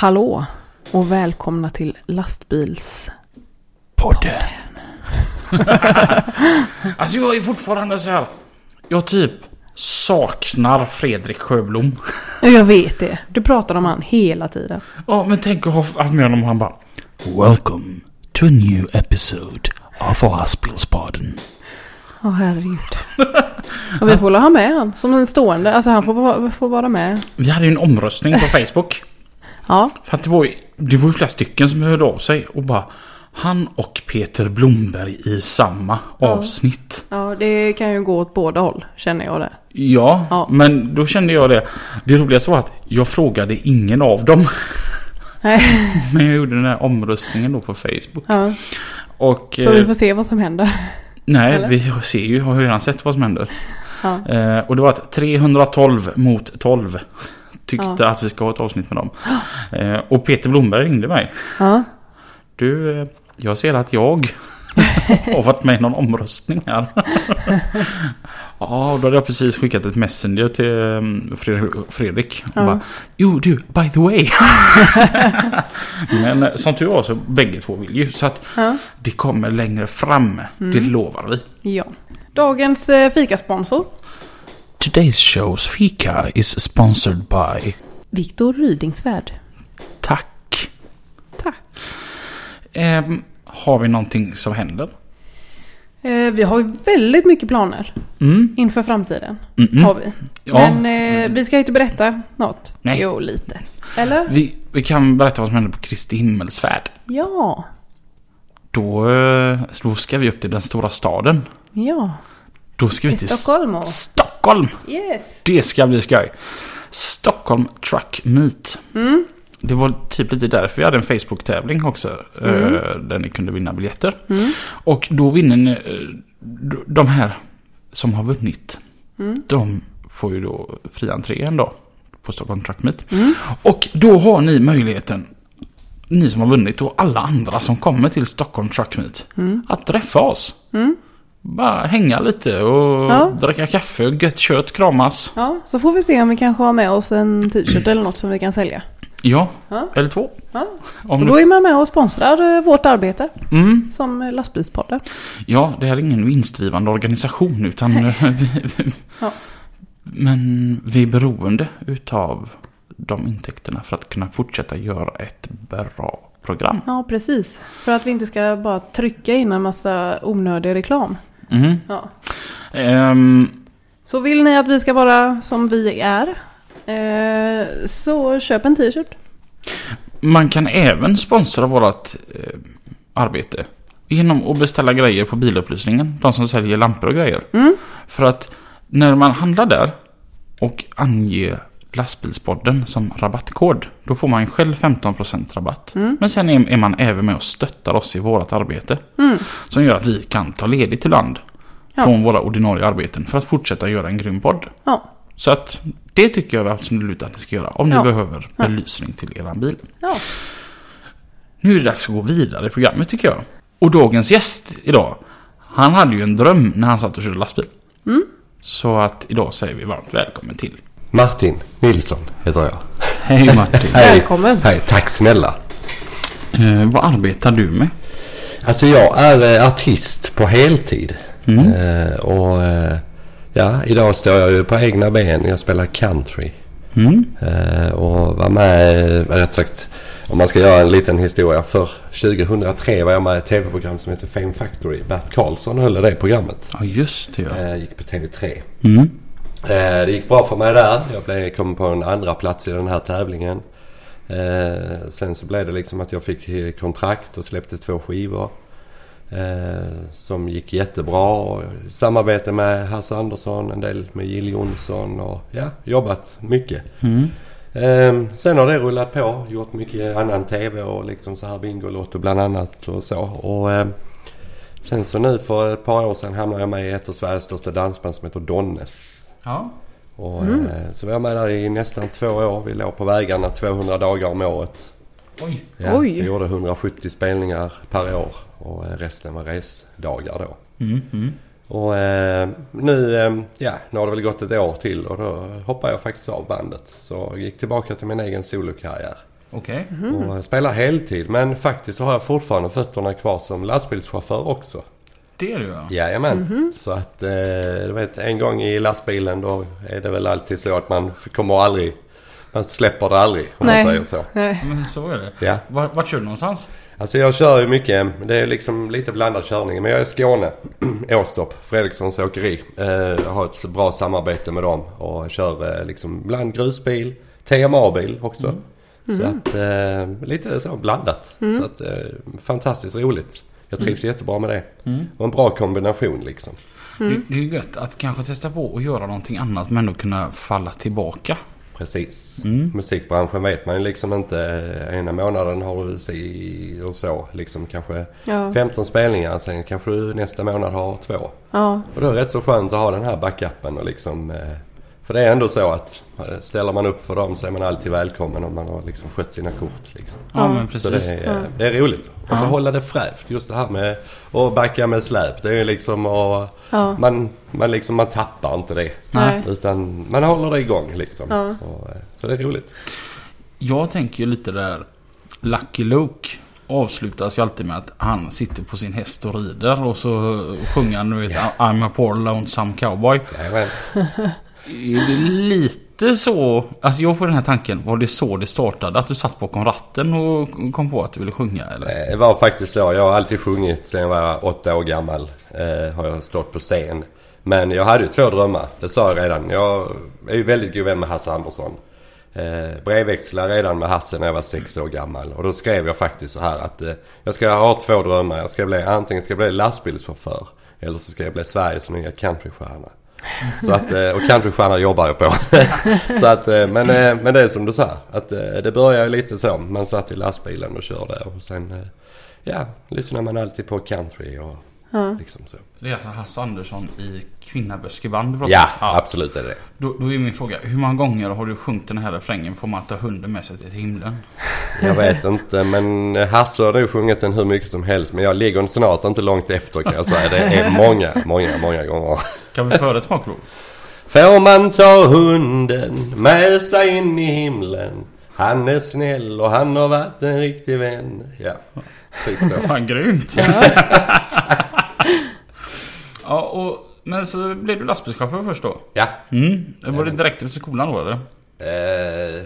Hallå och välkomna till lastbils... Podden. alltså jag är fortfarande så här. Jag typ saknar Fredrik Sjöblom. Jag vet det. Du pratar om han hela tiden. Ja, men tänk att ha haft med honom och han bara. Welcome to a new episode of Lastbilspodden. Åh herregud. Och vi får väl ha med han som en stående. Alltså han får, vara- får vara med. Vi hade ju en omröstning på Facebook. Ja, För att det var ju, det var ju flera stycken som hörde av sig och bara Han och Peter Blomberg i samma avsnitt. ja det kan ju gå åt båda håll känner jag det. Ja, Ja. men då kände jag det. Det roligaste var att jag frågade ingen av dem. Nej. Men jag gjorde den här omröstningen då på Facebook. Ja, Och... så vi eh, får se vad som händer. nej, eller? vi ser ju, har ju redan sett vad som händer. Ja. Eh, och det var att 312 mot 12 tyckte Ja. att vi ska ha ett avsnitt med dem. Eh, och Peter Blomberg ringde mig. Ja. Du, eh, jag ser att jag har varit med i någon omröstning här. ja, då hade jag precis skickat ett messenger till eh, Fredrik. Och Ja. bara, jo du, by the way. Men eh, som tur var så bägge två vill ju. Så att Ja. det kommer längre fram. Det lovar vi. ja. Dagens fikasponsor. Today's show's fika is sponsored by... Viktor Rydingsvärd. Tack. Tack. Ehm, har vi någonting som händer? Eh, vi har ju väldigt mycket planer Mm. inför framtiden. Mm-mm. Har vi. Ja. Men eh, vi ska inte berätta något. Nej. Jo, lite. Eller? Vi, vi kan berätta vad som hände på Kristi himmelsfärd. Ja. Då, eh, då ska vi upp till den stora staden. Ja. Då ska vi till Stockholm och... Stockholm! Yes. Det ska bli skoj. Stockholm Truck Meet. Mm. Det var typ lite därför vi hade en Facebook-tävling också. eh, Där ni kunde vinna biljetter. Mm. Och då vinner ni, eh, de här som har vunnit. Mm. De får ju då fri entré en dag på Stockholm Truck Meet. Mm. Och då har ni möjligheten, ni som har vunnit och alla andra som kommer till Stockholm Truck Meet, Mm. att träffa oss. Bara hänga lite och Ja. dricka kaffe, gött kött, kramas. Ja, så får vi se om vi kanske har med oss en t-shirt eller något som vi kan sälja. Ja, Ja. eller två. Ja. Om Och du... då är man med och sponsrar eh, vårt arbete mm. som eh, lastbilspodden. Ja, det här är ingen vinstdrivande organisation utan vi, Ja. Men vi är beroende utav de intäkterna för att kunna fortsätta göra ett bra program. Ja, precis. För att vi inte ska bara trycka in en massa onödig reklam. Mm. Ja. Ehm, Så vill ni att vi ska vara som vi är eh, så köp en t-shirt. man kan även sponsra vårt eh, arbete genom att beställa grejer på bilupplysningen. De som säljer lampor och grejer. Mm. För att när man handlar där och anger lastbilspodden som rabattkod. Då får man själv 15% rabatt. Mm. Men sen är, är man även med och stöttar oss i vårt arbete. Mm. Som gör att vi kan ta ledigt ibland. Ja. Från våra ordinarie arbeten för att fortsätta göra en grym podd. Ja. Så att det tycker jag absolut att ni ska göra. Om ni Ja. behöver belysning till er bil. Nu är det dags att gå vidare i programmet tycker jag. Och dagens gäst idag. Han hade ju en dröm när han satt och körde lastbil. Mm. Så att idag säger vi varmt välkommen till. Martin Nilsson heter jag. Hej Martin. Hej. Välkommen. Hej, tack snälla. eh, vad arbetar du med? Alltså jag är eh, artist på heltid. Mm. Eh, och eh, ja, idag står jag ju på egna ben. Jag spelar country. Mm. Eh, och var med, eh, rätt sagt, om man ska göra en liten historia. För 2003 var jag med i ett tv-program som heter Fame Factory. Bert Karlsson höll det programmet. Ja just det ja. Eh, gick på TV3. Mm. Eh, det gick bra för mig där. Jag kom på en andra plats i den här tävlingen. Eh, sen så blev det liksom att jag fick eh, kontrakt och släppte två skivor. Som gick jättebra. Och samarbete med Hasse Andersson, en del med Jill Johnson och ja, jobbat mycket. Mm. Sen har det rullat på. Gjort mycket annan TV och liksom så här Bingolotto bland annat och så. Och, sen så nu för ett par år sedan hamnade jag med i ett av Sveriges största dansband som heter Donnes. Ja. Och, eh, så vi var med där i nästan två år. Vi låg på vägarna 200 dagar om året. Oj. Ja, Oj. Vi gjorde 170 spelningar per år och eh, resten var resdagar då. Mm. Mm. Och eh, nu, eh, ja, nu har det väl gått ett år till och då hoppade jag faktiskt av bandet. Så jag gick tillbaka till min egen solokarriär. Okej. Och eh, spelar heltid. Men faktiskt så har jag fortfarande fötterna kvar som lastbilschaufför också. Det är du ja. Jajamän. Så att, eh, vet, en gång i lastbilen då är det väl alltid så att man kommer aldrig... Man släpper det aldrig om Nej. man säger så. Nej. Men så är det. Ja. Vart, vart kör du någonstans? Alltså jag kör ju mycket. Det är liksom lite blandad körning. Men jag är i Skåne. Åstorp. Fredrikssons åkeri. Eh, jag har ett bra samarbete med dem. Och kör eh, liksom ibland grusbil. TMA-bil också. Så att eh, lite så blandat. Så att eh, fantastiskt roligt. Jag trivs jättebra med det. Och en bra kombination liksom. Det, det är ju gött att kanske testa på att göra någonting annat men ändå kunna falla tillbaka. Precis. Musikbranschen vet man ju liksom inte. Ena månaden har du si och så. Liksom kanske Ja. 15 spelningar. Sen kanske du nästa månad har två. Ja. Och då är det rätt så skönt att ha den här backupen och liksom... eh, För det är ändå så att eh, ställer man upp för dem så är man alltid välkommen om man har liksom skött sina kort. Liksom. Ja, men Så precis. det är, det är roligt. Och så Ja. hålla det fräscht. Just det här med att backa med släp. Det är liksom och Ja. man, man, liksom, man tappar inte det. Nej. Utan man håller det igång liksom. Ja. Och, eh, så det är roligt. Jag tänker ju lite där Lucky Luke avslutas ju alltid med att han sitter på sin häst och rider och så sjunger han nu vet, I'm a poor lonesome cowboy. Jajamän. Är det lite så, alltså jag får den här tanken, var det så det startade? Att du satt bakom ratten och kom på att du ville sjunga eller? Eh, det var faktiskt så. Jag har alltid sjungit sen jag var åtta år gammal. Eh, har jag stått på scen. Men jag hade ju två drömmar. Det sa jag redan. Jag är ju väldigt god vän med Hasse Andersson. Eh, brevväxlade redan med Hasse när jag var sex år gammal. Och då skrev jag faktiskt så här att eh, jag ska ha två drömmar. Jag ska bli, antingen ska jag bli lastbilschaufför. Eller så ska jag bli Sveriges nya countrystjärna. Så att, eh, och countrystjärna jobbar jag på. så att, eh, men, eh, men det är som du sa. Att det börjar lite så. Man satt i lastbilen och körde och sen ja, lyssnar man alltid på country och Ja. liksom så. Det är alltså Hasse Andersson i Kvinnaböskeband Ja, om? absolut är det Då, då är min fråga, hur många gånger har du sjungit den här refrängen får man ta hunden med sig till himlen? Jag vet inte men Hasse har nog sjungit den hur mycket som helst. Men jag ligger snart inte långt efter kan jag säga. Det är många, många, många gånger. Kan vi få höra ett smakprov? Får man ta hunden med sig in i himlen. Han är snäll och han har varit en riktig vän. Ja, typ så. Fan grymt! ja, och, men så blev du lastbilschaufför först då? Ja. Mm. Var det direkt efter skolan då eller? Eh,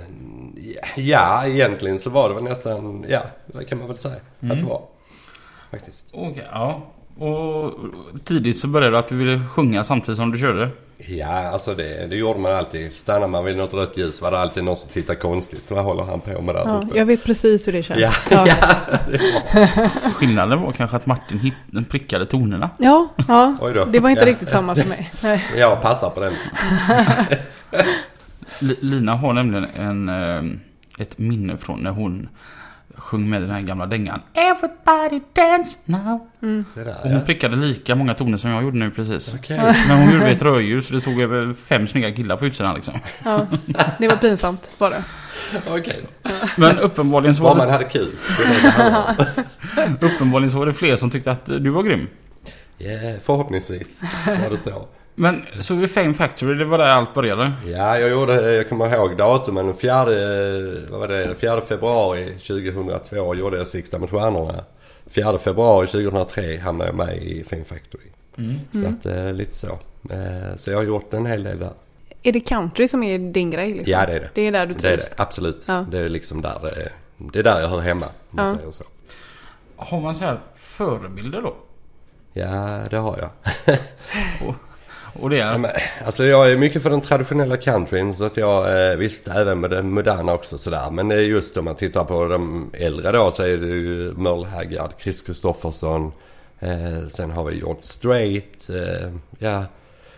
ja, egentligen så var det väl nästan, ja, det kan man väl säga att det var. Faktiskt. Okej, ja. Och tidigt så började du att du ville sjunga samtidigt som du körde? Ja, alltså det, det gjorde man alltid. Stannar man vid något rött ljus var det alltid någon som tittar konstigt. Vad håller han på med där Ja, uppe? jag vet precis hur det känns. Ja, Ja. ja, det var. Skillnaden var kanske att Martin hit, den prickade tonerna. Ja, ja. Oj då. det var inte Ja. riktigt samma för mig. Nej. Jag passar på den. Li- Lina har nämligen en, eh, ett minne från när hon sjöng med den här gamla dängan. Everybody dance now. Se där, ja. hon prickade lika många toner som jag gjorde nu precis. Okej. Men hon gjorde det i ett rödljus så det stod över fem snygga killar på utsidan liksom. Ja, det var pinsamt var det. Okej då. Men uppenbarligen så, Bara var man det, hade kul. Det det handlar om. uppenbarligen så var det fler som tyckte att du var grym. Ja, förhoppningsvis var det så. Men så vid Fame Factory, det var där allt började? Ja, jag gjorde, jag kommer ihåg datumen. Den fjärde, vad var det? Den fjärde februari 2002 gjorde jag Sista med stjärnorna. 4 februari 2003 hamnade jag med i Fame Factory. Mm. Så att, eh, lite så. Eh, så jag har gjort en hel del där. Är det country som är din grej? Liksom? Ja, det är det. Det är där du Det är trivs? det, absolut. Ja. Det är liksom där det är. Det är där jag hör hemma, om man Ja. säger så. Har man så här förebilder då? Ja, det har jag. Och det Ja, är... men, alltså jag är mycket för den traditionella countryn så att jag eh, visst även med det moderna också sådär. Men det är just om man tittar på de äldre då så är det ju Merle Haggard, Chris Kristoffersson, Eh, sen har vi George Strait. Eh, ja.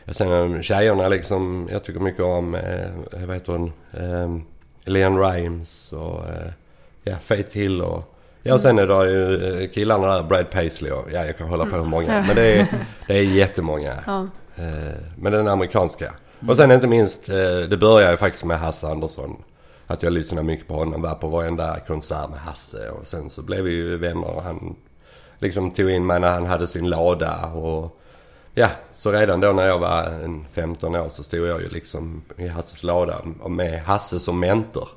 sen tjejerna liksom. Jag tycker mycket om, eh, vad heter hon? Eh, Leon Rimes och eh, ja, Faith Hill och Ja, sen är det ju killarna där, Brad Paisley och ja, jag kan hålla på hur många. Mm. Men det är, det är jättemånga. Ja. Eh, Men den amerikanska. Och sen inte minst, eh, det började ju faktiskt med Hasse Andersson. Att jag lyssnade mycket på honom, var på varenda konsert med Hasse. Och sen så blev vi ju vänner och han liksom tog in mig när han hade sin lada. Och ja, så redan då när jag var en 15 år så stod jag ju liksom i Hasses lada med Hasse som mentor.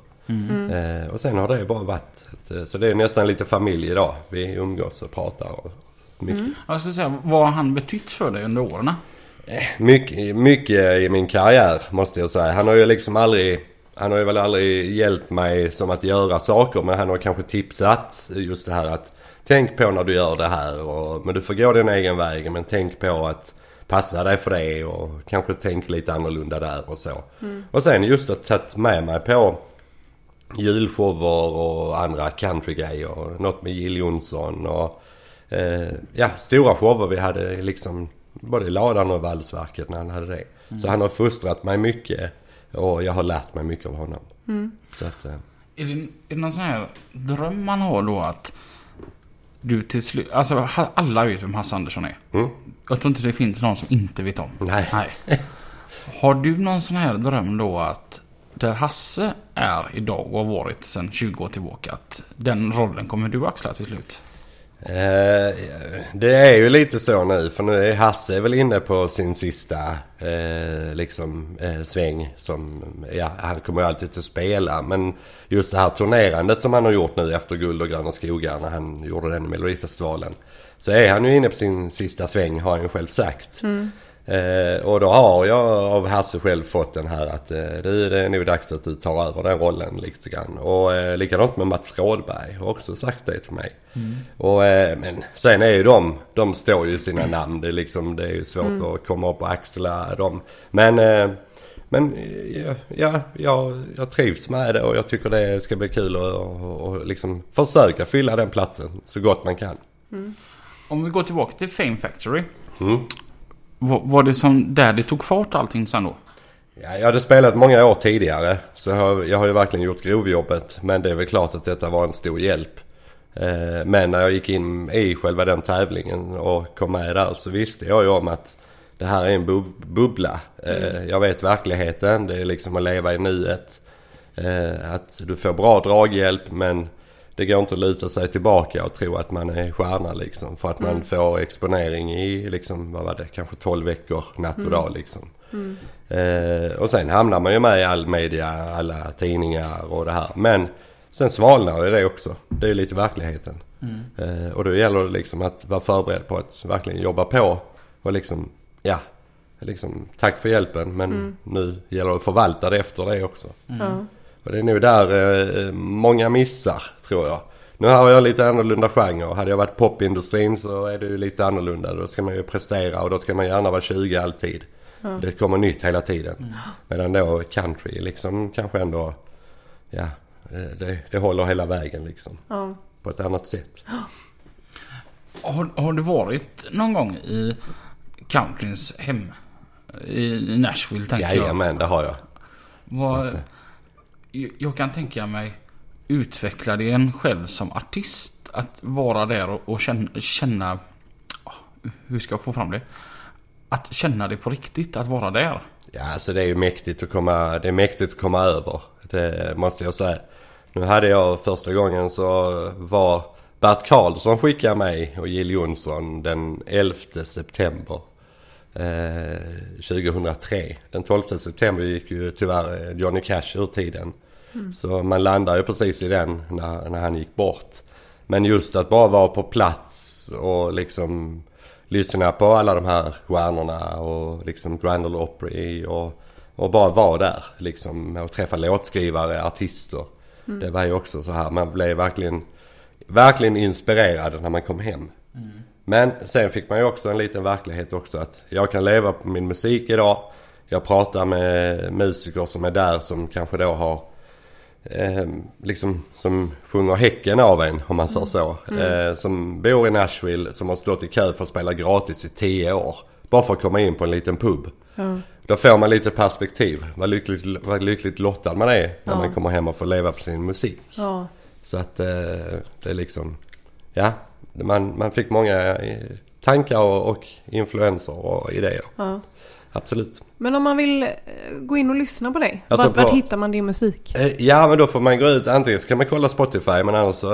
Eh, och sen har det bara varit, så det är nästan lite familj idag. Vi umgås och pratar och mycket. Jag ska säga, vad har han betytt för dig under åren? Mycket, mycket i min karriär måste jag säga. Han har ju liksom aldrig... Han har ju väl aldrig hjälpt mig som att göra saker men han har kanske tipsat just det här att Tänk på när du gör det här och, men du får gå din egen väg men tänk på att passa dig för det och kanske tänk lite annorlunda där och så. Och sen just att tagit med mig på julshower och andra countrygrejer. Något med Jill Johnson och eh, ja, stora shower vi hade liksom både i Ladan och Valsverket när han hade det. Så han har fostrat mig mycket och jag har lärt mig mycket av honom. Så att, eh, Är det, är det någon sån här dröm man har då att du till slut... Alltså alla vet vem Hasse Andersson är. Mm. Jag tror inte det finns någon som inte vet om. Nej. Nej. Har du någon sån här dröm då att där Hasse är idag och har varit sedan 20 år tillbaka. Att den rollen kommer du axla till slut? Eh, det är ju lite så nu för nu är Hasse väl inne på sin sista eh, liksom eh, sväng som, ja han kommer ju alltid att spela men just det här turnerandet som han har gjort nu efter Guld och gröna skogar när han gjorde den i Melodifestivalen. Så är han ju inne på sin sista sväng har han ju själv sagt. Mm. Eh, och då har jag av Hasse själv fått den här att eh, du, det är nog dags att du tar över den rollen lite grann. Och eh, likadant med Mats Rådberg har också sagt det till mig. Och, eh, men sen är ju de, de står ju sina namn. Det är liksom, det är ju svårt att komma upp och axla dem. Men, eh, men eh, ja, ja, jag trivs med det och jag tycker det ska bli kul att och, och liksom försöka fylla den platsen så gott man kan. Om vi går tillbaka till Fame Factory. Mm. Var, det som där det tog fart allting sen då? Ja, jag hade spelat många år tidigare så jag har, jag har ju verkligen gjort grovjobbet. Men det är väl klart att detta var en stor hjälp. Eh, men när jag gick in i själva den tävlingen och kom med där så visste jag ju om att det här är en bub- bubbla. Eh, jag vet verkligheten. Det är liksom att leva i nuet. Eh, att du får bra draghjälp men det går inte att luta sig tillbaka och tro att man är stjärna liksom. För att man får exponering i liksom, vad var det, kanske 12 veckor natt och dag liksom. Eh, och sen hamnar man ju med i all media, alla tidningar och det här. Men sen svalnar det också. Det är lite verkligheten. Eh, och då gäller det liksom att vara förberedd på att verkligen jobba på. Och liksom, ja, liksom tack för hjälpen men nu gäller det att förvalta det efter det också. Ja. Och det är nog där eh, många missar tror jag. Nu har jag lite annorlunda genre. Hade jag varit popindustrin så är det ju lite annorlunda. Då ska man ju prestera och då ska man gärna vara 20 alltid. Det kommer nytt hela tiden. Medan då country liksom kanske ändå, ja, eh, det, det håller hela vägen liksom. Ja. På ett annat sätt. Har, har du varit någon gång i countryns hem? I, Nashville tänker jag. Jajamän, det har jag. Så att, jag- kan tänka mig utveckla det en själv som artist. Att vara där och, och känna, känna... Ah, hur ska jag få fram det? Att känna det på riktigt, att vara där. Ja, alltså det är ju mäktigt att komma, det är mäktigt att komma över. Det måste jag säga. Nu hade jag första gången så var Bert Karlsson skickade mig och Jill Johnson den 11 september. Eh, 2003. Den 12 september gick ju tyvärr Johnny Cash ur tiden. Så man landar ju precis i den när, när han gick bort. Men just att bara vara på plats och liksom lyssna på alla de här stjärnorna och liksom Grand Ole Opry och, och bara vara där liksom och träffa låtskrivare, artister. Det var ju också så här, man blev verkligen, verkligen inspirerad när man kom hem. Men sen fick man ju också en liten verklighet också att jag kan leva på min musik idag. Jag pratar med musiker som är där som kanske då har eh, liksom som sjunger häcken av en om man säger så. Eh, som bor i Nashville som har stått i kö för att spela gratis i 10 år. Bara för att komma in på en liten pub. Ja. Då får man lite perspektiv. Vad lyckligt, vad lyckligt lottad man är när Ja. man kommer hem och får leva på sin musik. Ja. Så att eh, det är liksom, ja, man, man fick många eh, tankar och, och influenser och idéer. ja. Absolut. Men om man vill eh, gå in och lyssna på dig, Alltså vart, vart på- hittar man din musik? Eh, Ja men då får man gå ut antingen så kan man kolla Spotify men annars så,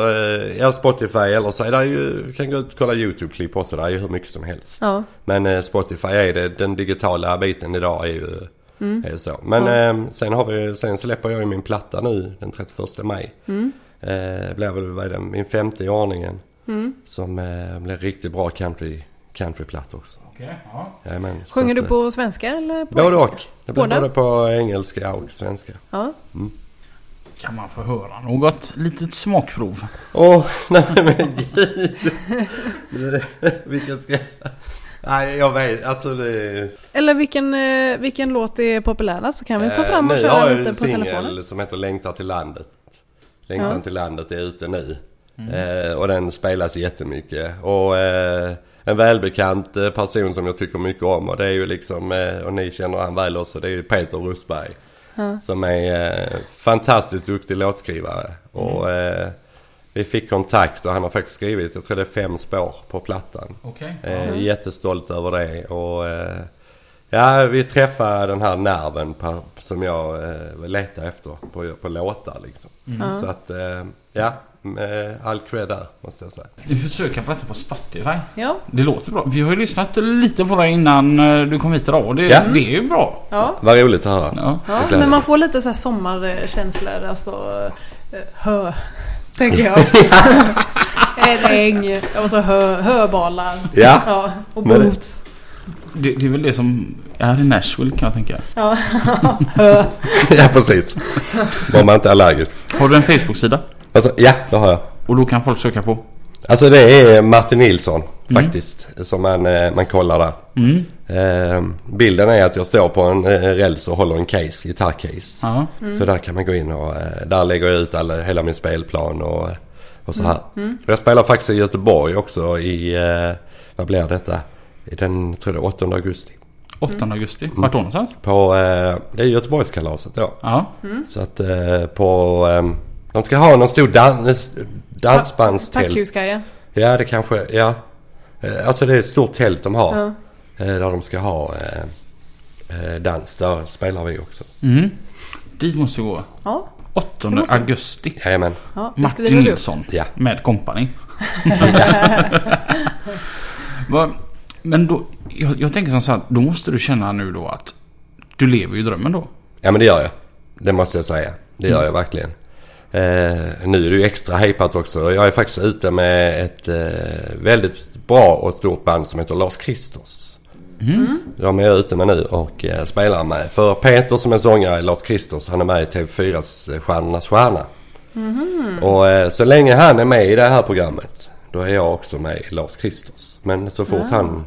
ja Spotify eller så är det ju, kan gå ut och kolla YouTube-klipp också. Det är ju hur mycket som helst. Ja. Men Spotify är det, den digitala biten idag är ju, är ju så. Men eh, sen har vi, sen släpper jag ju min platta nu den 31 maj. Eh, blir väl, vad är det, min femte i ordningen. Som eh, blir riktigt bra country, countryplatta också. Okej, ja. Jajamän, Sjunger att, du eh, på svenska eller på Både engelska? och. Det blir Båda? både på engelska och svenska. Ja. Kan man få höra något litet smakprov? Åh, nej men gud. Vilken ska... Nej, jag vet. Alltså det... Eller vilken, eh, vilken låt är populärast så kan vi ta Eh, fram och har köra jag lite en på telefonen. singel som heter Längtar till landet. Längtan Ja. till landet är ute nu. Eh, och den spelas jättemycket. Och eh, en välbekant eh, person som jag tycker mycket om och det är ju liksom, eh, och ni känner han väl också, det är ju Peter Rustberg. Som är eh, fantastiskt duktig låtskrivare. Och eh, vi fick kontakt och han har faktiskt skrivit, jag tror det är fem spår på plattan. Okej. Eh, Jättestolt över det och ja, vi träffade den här nerven på, som jag eh, letar efter på, på låtar liksom. Så att eh, ja, eh, all cred där måste jag säga. Vi försöker på detta på Spotify. Ja. Det låter bra. Vi har ju lyssnat lite på det innan eh, du kom hit idag och det, Ja. det är ju bra. Ja. Vad roligt att höra. Ja. Ja, men man får lite så här sommarkänslor, alltså eh, hö, tänker jag. en äng och så hö, höbalar. Ja. ja och boots. Det, det är väl det som är i Nashville kan jag tänka. Ja, ja, precis. Var man inte allergisk. Har du en Facebook-sida? Alltså, ja, det har jag. Och då kan folk söka på? Alltså det är Martin Nilsson faktiskt. Som man, eh, man kollar där. Mm. Eh, bilden är att jag står på en eh, räls och håller en case, gitarrcase. Ja. Så där kan man gå in och eh, där lägger jag ut alla, hela min spelplan och, och så här. Och jag spelar faktiskt i Göteborg också i, eh, vad blir detta? I den, tror jag, 8 augusti. 8 augusti. Vart då någonstans? På, eh, det är Göteborgskalaset då. Ja. Så att eh, på, eh, de ska ha någon stor dan, dansbandstält. Packhuskajen. Ja det kanske, ja. Eh, Alltså det är ett stort tält de har. Ja. eh, Där de ska ha eh, eh, dans. Där spelar vi också. Mm. Dit måste vi gå. Ja, 8 Det måste augusti. Jajamän. ja det Martin. Nilsson. Ja. Med kompani. Men då, jag, jag tänker som så här, då måste du känna nu då att du lever ju drömmen då. Ja men det gör jag. Det måste jag säga. Det gör jag verkligen. Eh, nu är det ju extra hypat också. Jag är faktiskt ute med ett eh, väldigt bra och stort band som heter Lars Kristers. De är jag ute med nu och eh, spelar med. För Peter som är sångare, Lars Kristers, han är med i TV4s Stjärnornas Stjärna. Och eh, så länge han är med i det här programmet, då är jag också med i Lars Kristers. Men så fort han,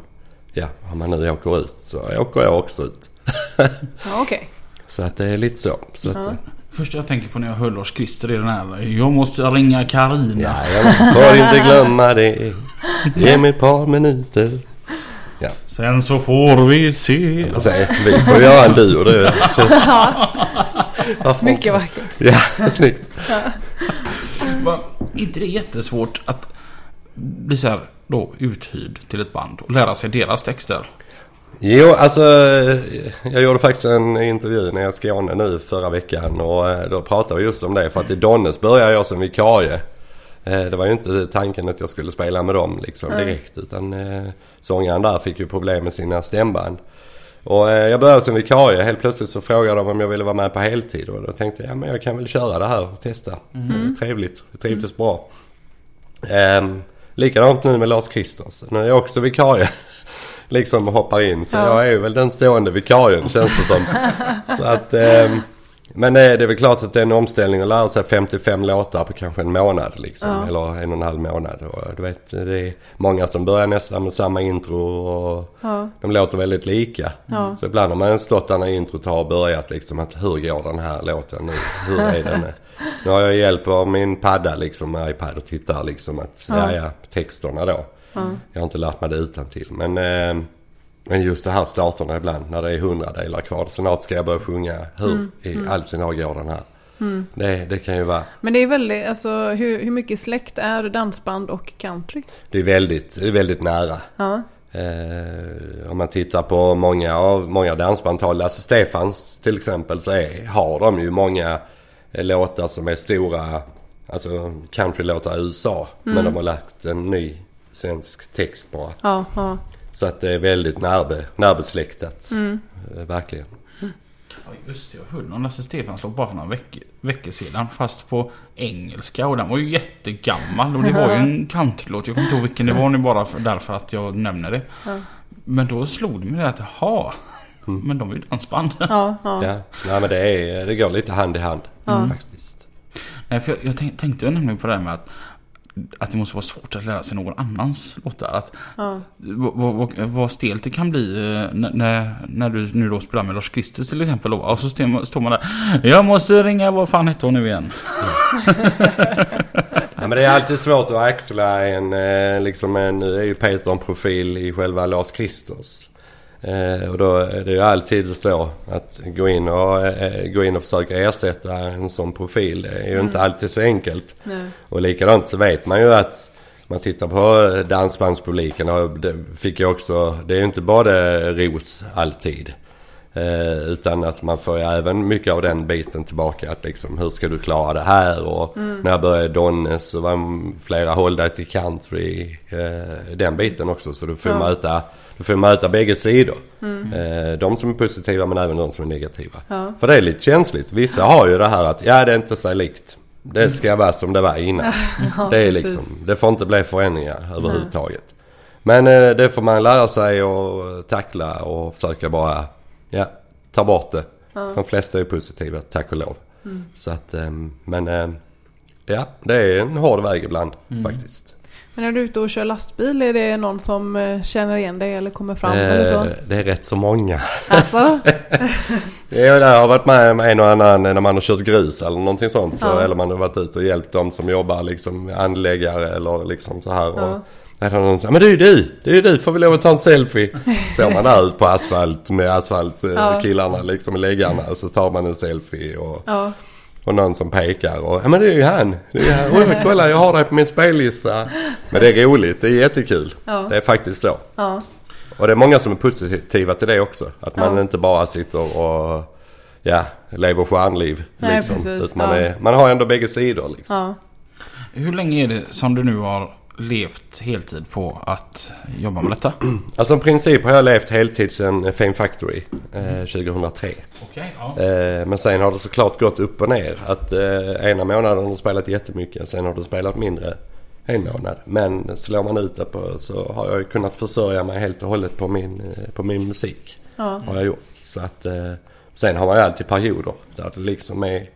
ja, om han nu åker ut så åker jag också ut. Ja, okej. Så att det är lite så. så att, eh, Första jag tänker på när jag hör Lars Christer är den här Jag måste ringa Karina. Jajamän, får inte glömma det. Ge mig ett par minuter. Sen så får vi se. Alltså, vi får göra en duo känns... Varför Mycket inte? vackert. Ja, snyggt. Va, är inte det jättesvårt att bli så här då uthyrd till ett band och lära sig deras texter? Jo, alltså jag gjorde faktiskt en intervju när jag Skåne nu förra veckan och eh, då pratade vi just om det. För att i Donnes började jag som vikarie. Eh, Det var ju inte tanken att jag skulle spela med dem liksom direkt utan eh, sångaren där fick ju problem med sina stämband. Och jag började som vikarie. Helt plötsligt så frågade de om jag ville vara med på heltid och då tänkte jag ja men jag kan väl köra det här och testa. Är trevligt. Det trivdes bra. Um, likadant nu med Lars Kristers. Nu är jag också vikarie. Liksom hoppar in. Så Ja. jag är väl den stående vikarien känns det som. så att, ehm, men det är, väl klart att det är en omställning att lära sig 55 låtar på kanske en månad liksom. Ja. Eller en och en halv månad. Och du vet, det är många som börjar nästan med samma intro och Ja. de låter väldigt lika. Ja. Så ibland har man stått där när introt har börjat liksom att hur går den här låten nu? Hur är den? Nu har jag hjälp av min padda liksom med iPad och tittar liksom att, Ja. ja, texterna då. Ja. Jag har inte lärt mig det utan till. Men, eh, men just det här starterna ibland när det är hundradelar kvar. Snart ska jag börja sjunga hur Mm, i all sin går den här. Det, det kan ju vara, Men det är väldigt, alltså hur, hur mycket släkt är dansband och country? det är väldigt, väldigt nära. Ja. Eh, om man tittar på många av många dansband, Lasse Stefans till exempel, så är, har de ju många eh, låtar som är stora, alltså countrylåtar i USA. Men de har lagt en ny svensk text på. Ja, ja. Så att det är väldigt närbe, närbesläktat. Eh, verkligen. Ja just det, jag hörde någon Lasse Stefans låt bara för några veck, veckor sedan. Fast på engelska och den var ju jättegammal. Och det var ju en countrylåt. Jag kommer inte ihåg vilken det var nu bara för, därför att jag nämner det. Ja. Men då slog det mig det att jaha. Men de är ju dansband. Ja, ja. Ja, nej men det, är, det går lite hand i hand faktiskt. Nej, för jag, jag tänk, tänkte nämligen på det här med att, att det måste vara svårt att lära sig någon annans låtar. Att, ja. vad, stelt det kan bli eh, när- när, du nu då spelar med Lars Christer till exempel. Då, och så står, man där. Jag måste ringa, vad fan hette hon nu igen? Ja, men det är alltid svårt att axla en, eh, liksom en, nu är ju Peter en profil i själva Lars Kristers. Eh, och då är det ju alltid så att gå in och, eh, gå in och försöka ersätta en sån profil. Det är ju inte alltid så enkelt. Nej. Och likadant så vet man ju att man tittar på dansbandspubliken och det fick jag också, det är ju inte bara ros alltid. Eh, utan att man får ju även mycket av den biten tillbaka. Att liksom, hur ska du klara det här? Och när jag började Donnes så var flera håll där till country. Eh, den biten också. Så du får Ja. möta, du får möta bägge sidor. Eh, de som är positiva men även de som är negativa. Ja. För det är lite känsligt. Vissa har ju det här att ja det är inte sig likt. Det ska vara som det var innan. Ja, det är precis. liksom, det får inte bli förändringar överhuvudtaget. Men eh, det får man lära sig att tackla och försöka bara, ja, ta bort det. De flesta är positiva, tack och lov. Mm. Så att, eh, men eh, ja, det är en hård väg ibland faktiskt. Men när du är ute och kör lastbil, är det någon som eh, känner igen dig eller kommer fram eller så? Eh, det är rätt så många. Alltså? Ja, jag har varit med med en och annan när man har kört grus eller någonting sånt. Så, Ja. Eller man har varit ute och hjälpt dem som jobbar liksom anläggare eller liksom så här. Ja. Och, där har någon sagt, men det är ju du! Det är ju du! Får vi lov att ta en selfie? Står man där ute på asfalt med asfaltkillarna Ja. killarna liksom i läggarna och så tar man en selfie och, Ja. Och någon som pekar och ja men det är ju han! Det är ju han. Oj, kolla jag har dig på min spellista! Men det är roligt, det är jättekul. Ja. Det är faktiskt så. Ja. Och det är många som är positiva till det också. Att man Ja. inte bara sitter och ja, lever stjärnliv. Nej, liksom. man, Ja. är, man har ändå bägge sidor liksom. Ja. Hur länge är det som du nu har levt heltid på att jobba med detta? Alltså i princip har jag levt heltid sedan Fame Factory eh, 2003. Okej, ja. Eh, men sen har det såklart gått upp och ner. Att eh, ena månaden har du spelat jättemycket. Sen har du spelat mindre en månad. Men slår man ut det på så har jag kunnat försörja mig helt och hållet på min, eh, på min musik. Ja. Har jag gjort. Så att, eh, sen har man ju alltid perioder där det liksom är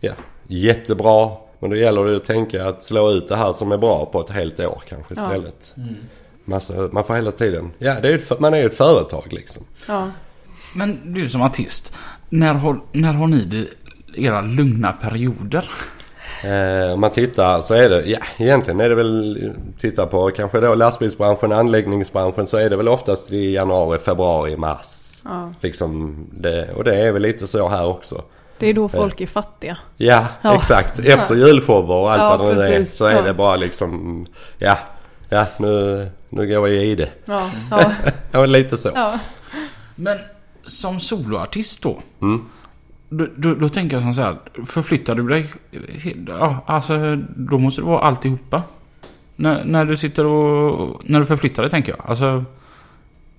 ja, jättebra. Men då gäller det att tänka att slå ut det här som är bra på ett helt år kanske Ja. istället. Massa, man får hela tiden, ja det är ju ett, man är ju ett företag liksom. Ja. Men du som artist, när har, när har ni det, era lugna perioder? Eh, om man tittar så är det, ja egentligen är det väl, titta på kanske då lastbilsbranschen, anläggningsbranschen så är det väl oftast i januari, februari, mars. Ja. Liksom det, och det är väl lite så här också. Det är då folk är fattiga. Ja, Ja. exakt. Efter julshower och allt Ja, vad det nu är så är Ja. det bara liksom, ja, ja nu, nu går jag i det. Ja. Ja. Ja, lite så. ja. Men som soloartist då? Mm. Då, då, då tänker jag som så här, förflyttar du dig? Ja, alltså då måste det vara alltihopa. När, när du sitter och... När du förflyttar dig tänker jag. Alltså...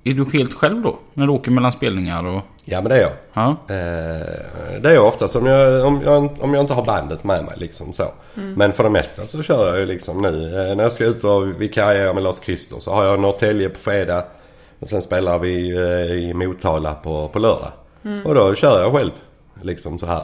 Är du helt själv då? När du åker mellan spelningar och... Ja men det är jag. Ja. Eh, det är jag ofta om jag, om, jag, om jag inte har bandet med mig liksom så. Men för det mesta så kör jag ju liksom nu. Eh, när jag ska ut och vikariera med Lars Christer så har jag Norrtälje på fredag. Och sen spelar vi eh, i Motala på, på lördag. Och då kör jag själv. Liksom så här.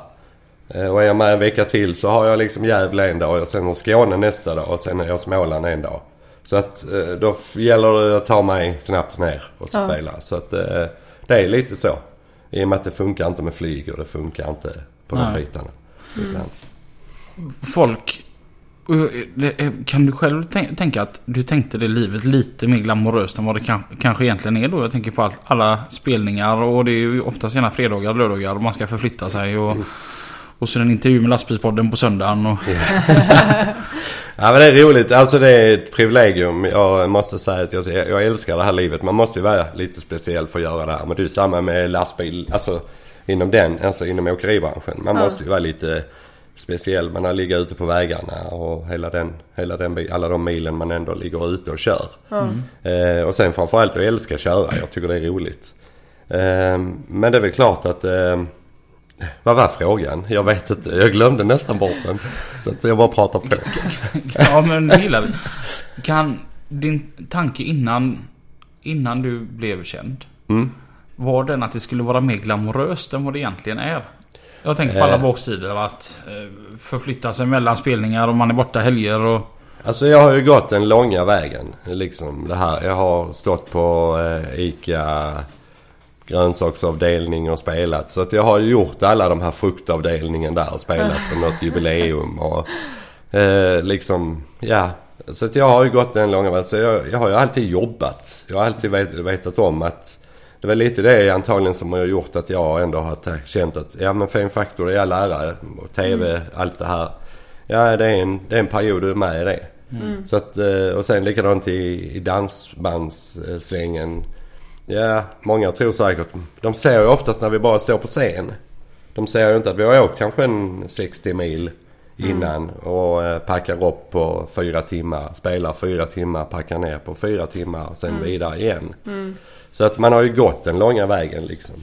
Och är jag med en vecka till så har jag liksom Gävle en dag och sen har Skåne nästa dag och sen är jag Småland en dag. Så att eh, då gäller det att ta mig snabbt ner och Ja. spela. Så att eh, det är lite så. I och med att det funkar inte med flyg och det funkar inte på de Nej. bitarna. Ibland. folk... Kan du själv tänka att du tänkte det livet lite mer glamoröst än vad det kanske egentligen är då? Jag tänker på alla spelningar och det är ju ofta sena fredagar, lördagar och man ska förflytta sig och... Och så en intervju med lastbilspodden på söndagen och... ja men det är roligt. Alltså det är ett privilegium. Jag måste säga att jag, jag älskar det här livet. Man måste ju vara lite speciell för att göra det här. Men det är samma med lastbil. Alltså inom den, alltså inom åkeribranschen. Man ja. måste ju vara lite speciell. Man har ligga ute på vägarna och hela den, hela den, alla de milen man ändå ligger ute och kör. Mm. Eh, och sen framförallt att älska köra. Jag tycker det är roligt. Eh, men det är väl klart att eh, vad var frågan? Jag vet inte. Jag glömde nästan bort den. Så att jag bara pratar på. ja men det gillar vi. Kan din tanke innan, innan du blev känd. Mm. Var den att det skulle vara mer glamoröst än vad det egentligen är? Jag tänker på alla eh. baksidor. Att eh, förflytta sig mellan spelningar och man är borta helger och... Alltså jag har ju gått den långa vägen. Liksom det här. Jag har stått på eh, ICA grönsaksavdelning och spelat. Så att jag har gjort alla de här fruktavdelningen där och spelat för något jubileum och eh, liksom, ja. Så att jag har ju gått den långa vägen. Så jag, jag har ju alltid jobbat. Jag har alltid vet, vetat om att det var lite det antagligen som har gjort att jag ändå har känt att ja men Fame Factor är jag lärare och TV, mm. allt det här. Ja det är en, det är en period du är med i det. Mm. Så att, eh, och sen likadant i, i dansbandssvängen. Ja, många tror säkert. De ser ju oftast när vi bara står på scen. De ser ju inte att vi har åkt kanske en 60 mil innan mm. och eh, packar upp på fyra timmar. Spelar fyra timmar, packar ner på fyra timmar och sen mm. vidare igen. Mm. Så att man har ju gått den långa vägen liksom.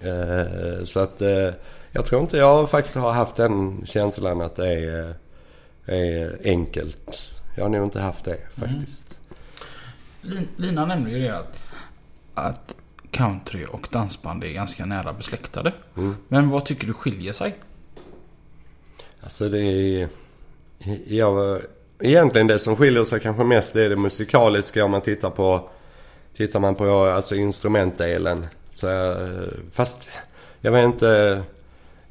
Eh, så att eh, jag tror inte jag faktiskt har haft den känslan att det är, är enkelt. Jag har nog inte haft det mm. faktiskt. Lina nämnde ju det att att country och dansband är ganska nära besläktade. Mm. Men vad tycker du skiljer sig? Alltså det är... Ja, egentligen det som skiljer sig kanske mest är det musikaliska om man tittar på... Tittar man på alltså instrumentdelen. Så, fast jag vet inte...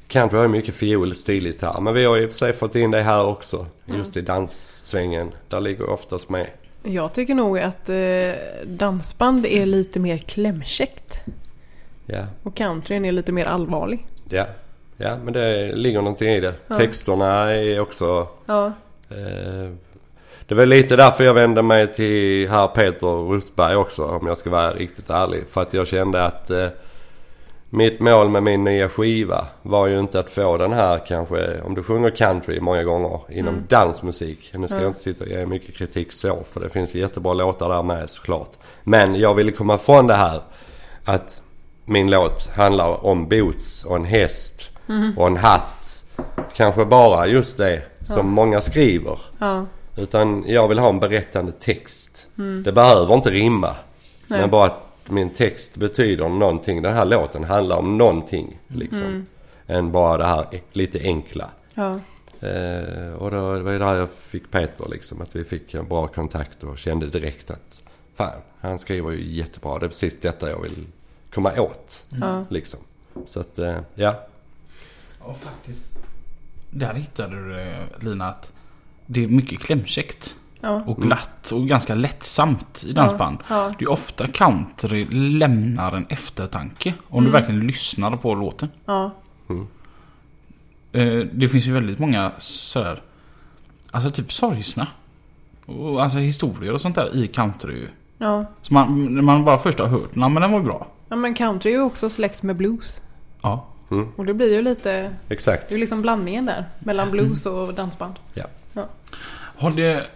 Country har ju mycket fiol, stilgitarr. Men vi har i och för sig fått in det här också. Just mm. i danssvängen. Där ligger oftast med. Jag tycker nog att eh, dansband är lite mer klämkäckt. Ja. Och countryn är lite mer allvarlig. Ja, ja men det ligger någonting i det. Ja. Texterna är också... Ja. Eh, det var lite därför jag vände mig till herr Peter Rustberg också om jag ska vara riktigt ärlig. För att jag kände att eh, mitt mål med min nya skiva var ju inte att få den här kanske, om du sjunger country många gånger inom mm. dansmusik. Nu ska mm. jag inte sitta och ge mycket kritik så för det finns jättebra låtar där med såklart. Men jag ville komma ifrån det här att min låt handlar om boots och en häst mm. och en hatt. Kanske bara just det som ja. många skriver. Ja. Utan jag vill ha en berättande text. Mm. Det behöver inte rimma. Nej. Men bara att min text betyder någonting. Den här låten handlar om någonting liksom. Mm. Än bara det här lite enkla. Ja. Eh, och då, det var ju där jag fick Peter liksom. Att vi fick en bra kontakt och kände direkt att fan, han skriver ju jättebra. Det är precis detta jag vill komma åt. Mm. Liksom. Så att, eh, ja. Och faktiskt, där hittade du det Lina att det är mycket klämkäckt. Ja. Och glatt och ganska lättsamt i dansband. Ja, ja. Det är ofta country lämnar en eftertanke. Om mm. du verkligen lyssnar på låten. Ja. Mm. Eh, det finns ju väldigt många sådär. Alltså typ sorgsna. Och alltså historier och sånt där i country. Ja. Så man, man bara först har hört den, men den var bra. Ja men country är ju också släkt med blues. Ja. Mm. Och det blir ju lite... Exakt. Det är liksom blandningen där. Mellan blues och dansband. Ja. ja. Har det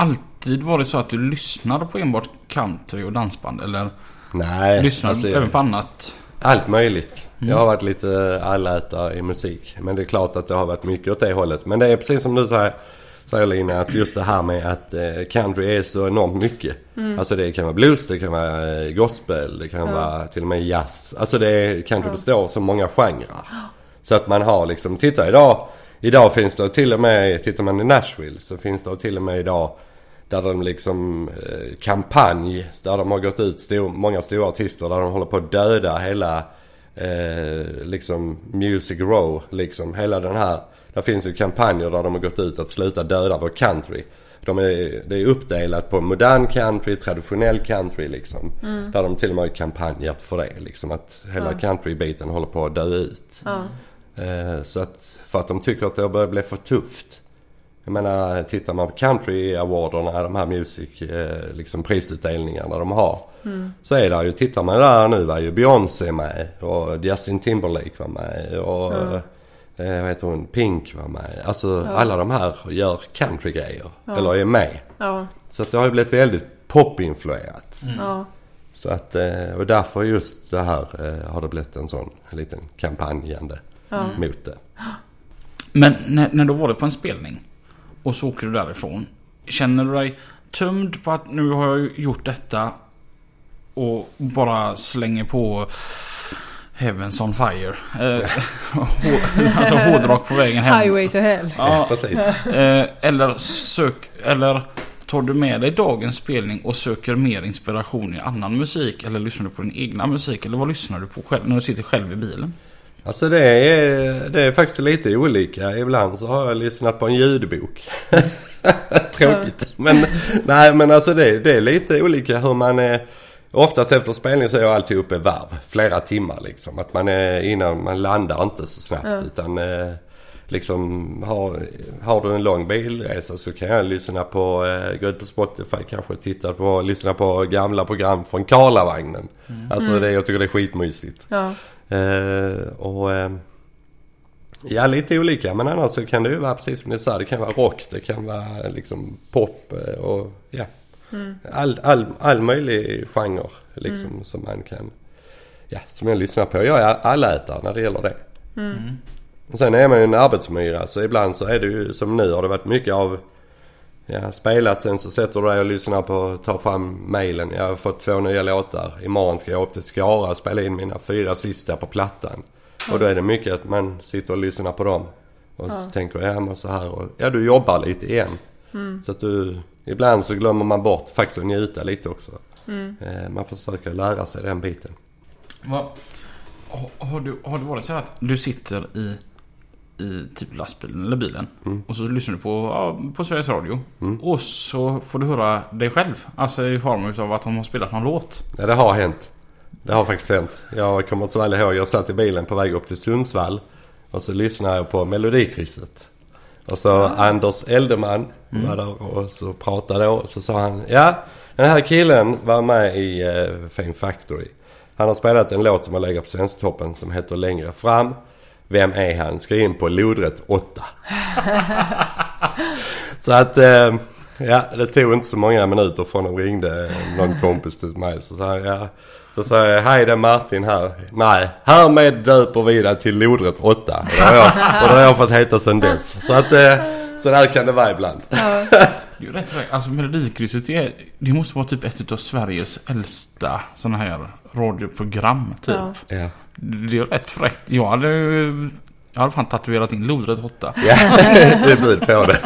alltid varit så att du lyssnar på enbart country och dansband? Eller Nej, lyssnar alltså, du även på annat? Allt möjligt. Mm. Jag har varit lite allätare i musik. Men det är klart att det har varit mycket åt det hållet. Men det är precis som du säger, säger Lina, att just det här med att eh, country är så enormt mycket. Mm. Alltså det kan vara blues, det kan vara eh, gospel, det kan ja. vara till och med jazz. Alltså det är, country består så många genrer. Så att man har liksom, titta idag. Idag finns det till och med, tittar man i Nashville så finns det till och med idag där de liksom eh, kampanj där de har gått ut stor, många stora artister där de håller på att döda hela eh, liksom Music Row liksom. Hela den här. Där finns ju kampanjer där de har gått ut att sluta döda vår country. De är, det är uppdelat på modern country, traditionell country liksom. Där de till och med har kampanjat för det liksom. Att hela Ja. countrybiten håller på att dö ut. Ja. Eh, Så att, för att de tycker att det börjar bli för tufft. Jag menar, tittar man på country awarderna, de här music, eh, liksom prisutdelningarna de har. Så är det ju, tittar man där nu var ju Beyoncé med och Justin Timberlake var med och Ja. eh, vad heter hon, Pink var med. Alltså alla de här gör countrygrejer. Eller är med. Ja. Så att det har ju blivit väldigt popinfluerat. Ja. Så att, eh, och därför just det här har det blivit en sån en liten kampanjande Ja. mot det. Men när, när du har varit på en spelning och så åker du därifrån. Känner du dig tömd på att nu har jag gjort detta och bara slänger på Heavens on fire. Eh, alltså hårdrock på vägen hem. Highway to hell. Ja, Precis. eh, eller sök... Eller tar du med dig dagens spelning och söker mer inspiration i annan musik? Eller lyssnar du på din egna musik? Eller vad lyssnar du på själv när du sitter själv i bilen? Alltså det är, det är faktiskt lite olika. Ibland så har jag lyssnat på en ljudbok. Tråkigt. Men nej men alltså det, det är lite olika hur man är. Oftast efter spelning så är jag alltid uppe i varv. Flera timmar liksom. Att man är innan man landar inte så snabbt. Ja. Utan eh, liksom har, har du en lång bilresa så kan jag lyssna på, eh, gå ut på Spotify kanske titta på, lyssna på gamla program från Karlavagnen. Alltså det, jag tycker det är skitmysigt. Ja. Eh, och eh, ja, lite olika. Men annars så kan det ju vara precis som ni sa. Det kan vara rock, det kan vara liksom pop eh, och ja. All, all, all möjlig genre liksom som man kan. Ja, som jag lyssnar på. Jag är allätare när det gäller det. Och sen är man ju en arbetsmyra så ibland så är det ju som nu har det varit mycket av Ja, spelat sen så sätter du dig och lyssnar på, tar fram mailen. Jag har fått två nya låtar. Imorgon ska jag upp till Skara och spela in mina fyra sista på plattan. Och då är det mycket att man sitter och lyssnar på dem. Och så tänker jag, ja men så här och, ja du jobbar lite igen. Så att du, ibland så glömmer man bort faktiskt att njuta lite också. Eh, man försöker lära sig den biten. Vad- har, har, du, har det varit så att du sitter i, i typ lastbilen eller bilen och så lyssnar du på, ja, på Sveriges Radio. Och så får du höra dig själv. Alltså i form av att de har spelat någon låt. Ja, det har hänt. Det har faktiskt hänt. Jag kommer så väl ihåg, jag satt i bilen på väg upp till Sundsvall. Och så lyssnade jag på Melodikrysset. Och så Anders Eldeman var där och så pratade och så sa han Ja, den här killen var med i uh, Fame Factory. Han har spelat en låt som har legat på Svensktoppen som heter Längre fram. Vem är han? Skriv in på lodrätt 8. så att eh, ja, det tog inte så många minuter från de ringde någon kompis till mig. Så sa ja. Då sa jag, hej det är Martin här. Nej, härmed döper vi dig till lodrätt 8. Och det har jag, och det har jag fått heta sedan dess. Så att eh, så där kan det vara ibland. Det är rätt. Alltså Melodikrysset är, det måste vara typ ett av Sveriges äldsta sådana här radioprogram typ. Ja. Det är rätt fräckt. Jag hade, jag hade fan tatuerat in lodrätt 8. Ja, det är bud på det.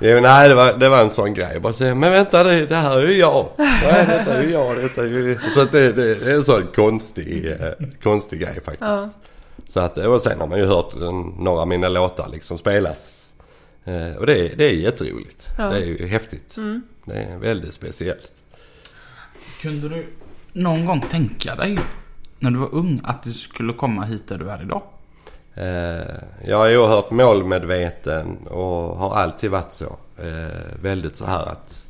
Jo, nej, det var, det var en sån grej. Bara säga, men vänta det, det här är ju jag. Nej, detta är ju jag. Detta är ju... Så att det, det, det är en sån konstig, eh, konstig grej faktiskt. Ja. Så att, och sen har man ju hört några av mina låtar liksom spelas. Eh, och det, är- det är jätteroligt. Ja. Det är ju häftigt. Det är väldigt speciellt. Kunde du någon gång tänka dig när du var ung att du skulle komma hit där du är idag? Eh, jag är oerhört målmedveten och har alltid varit så. Eh, väldigt så här att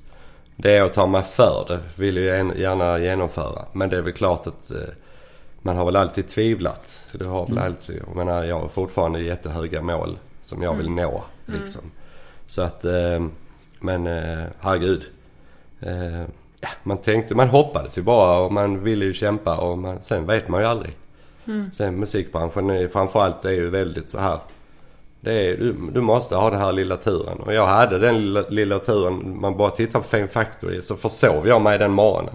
det jag tar mig för det vill jag gärna- genomföra. Men det är väl klart att eh, man har väl alltid tvivlat. Det har väl alltid, jag menar jag har fortfarande jättehöga mål som jag vill nå liksom. Så att, men herregud. Ja, man tänkte, man hoppades ju bara och man ville ju kämpa och man, sen vet man ju aldrig. Sen musikbranschen är, framförallt är ju väldigt så här. Det är, du, du måste ha den här lilla turen. Och jag hade den lilla, lilla turen. Man bara tittar på Fame Factory så försov jag mig den morgonen.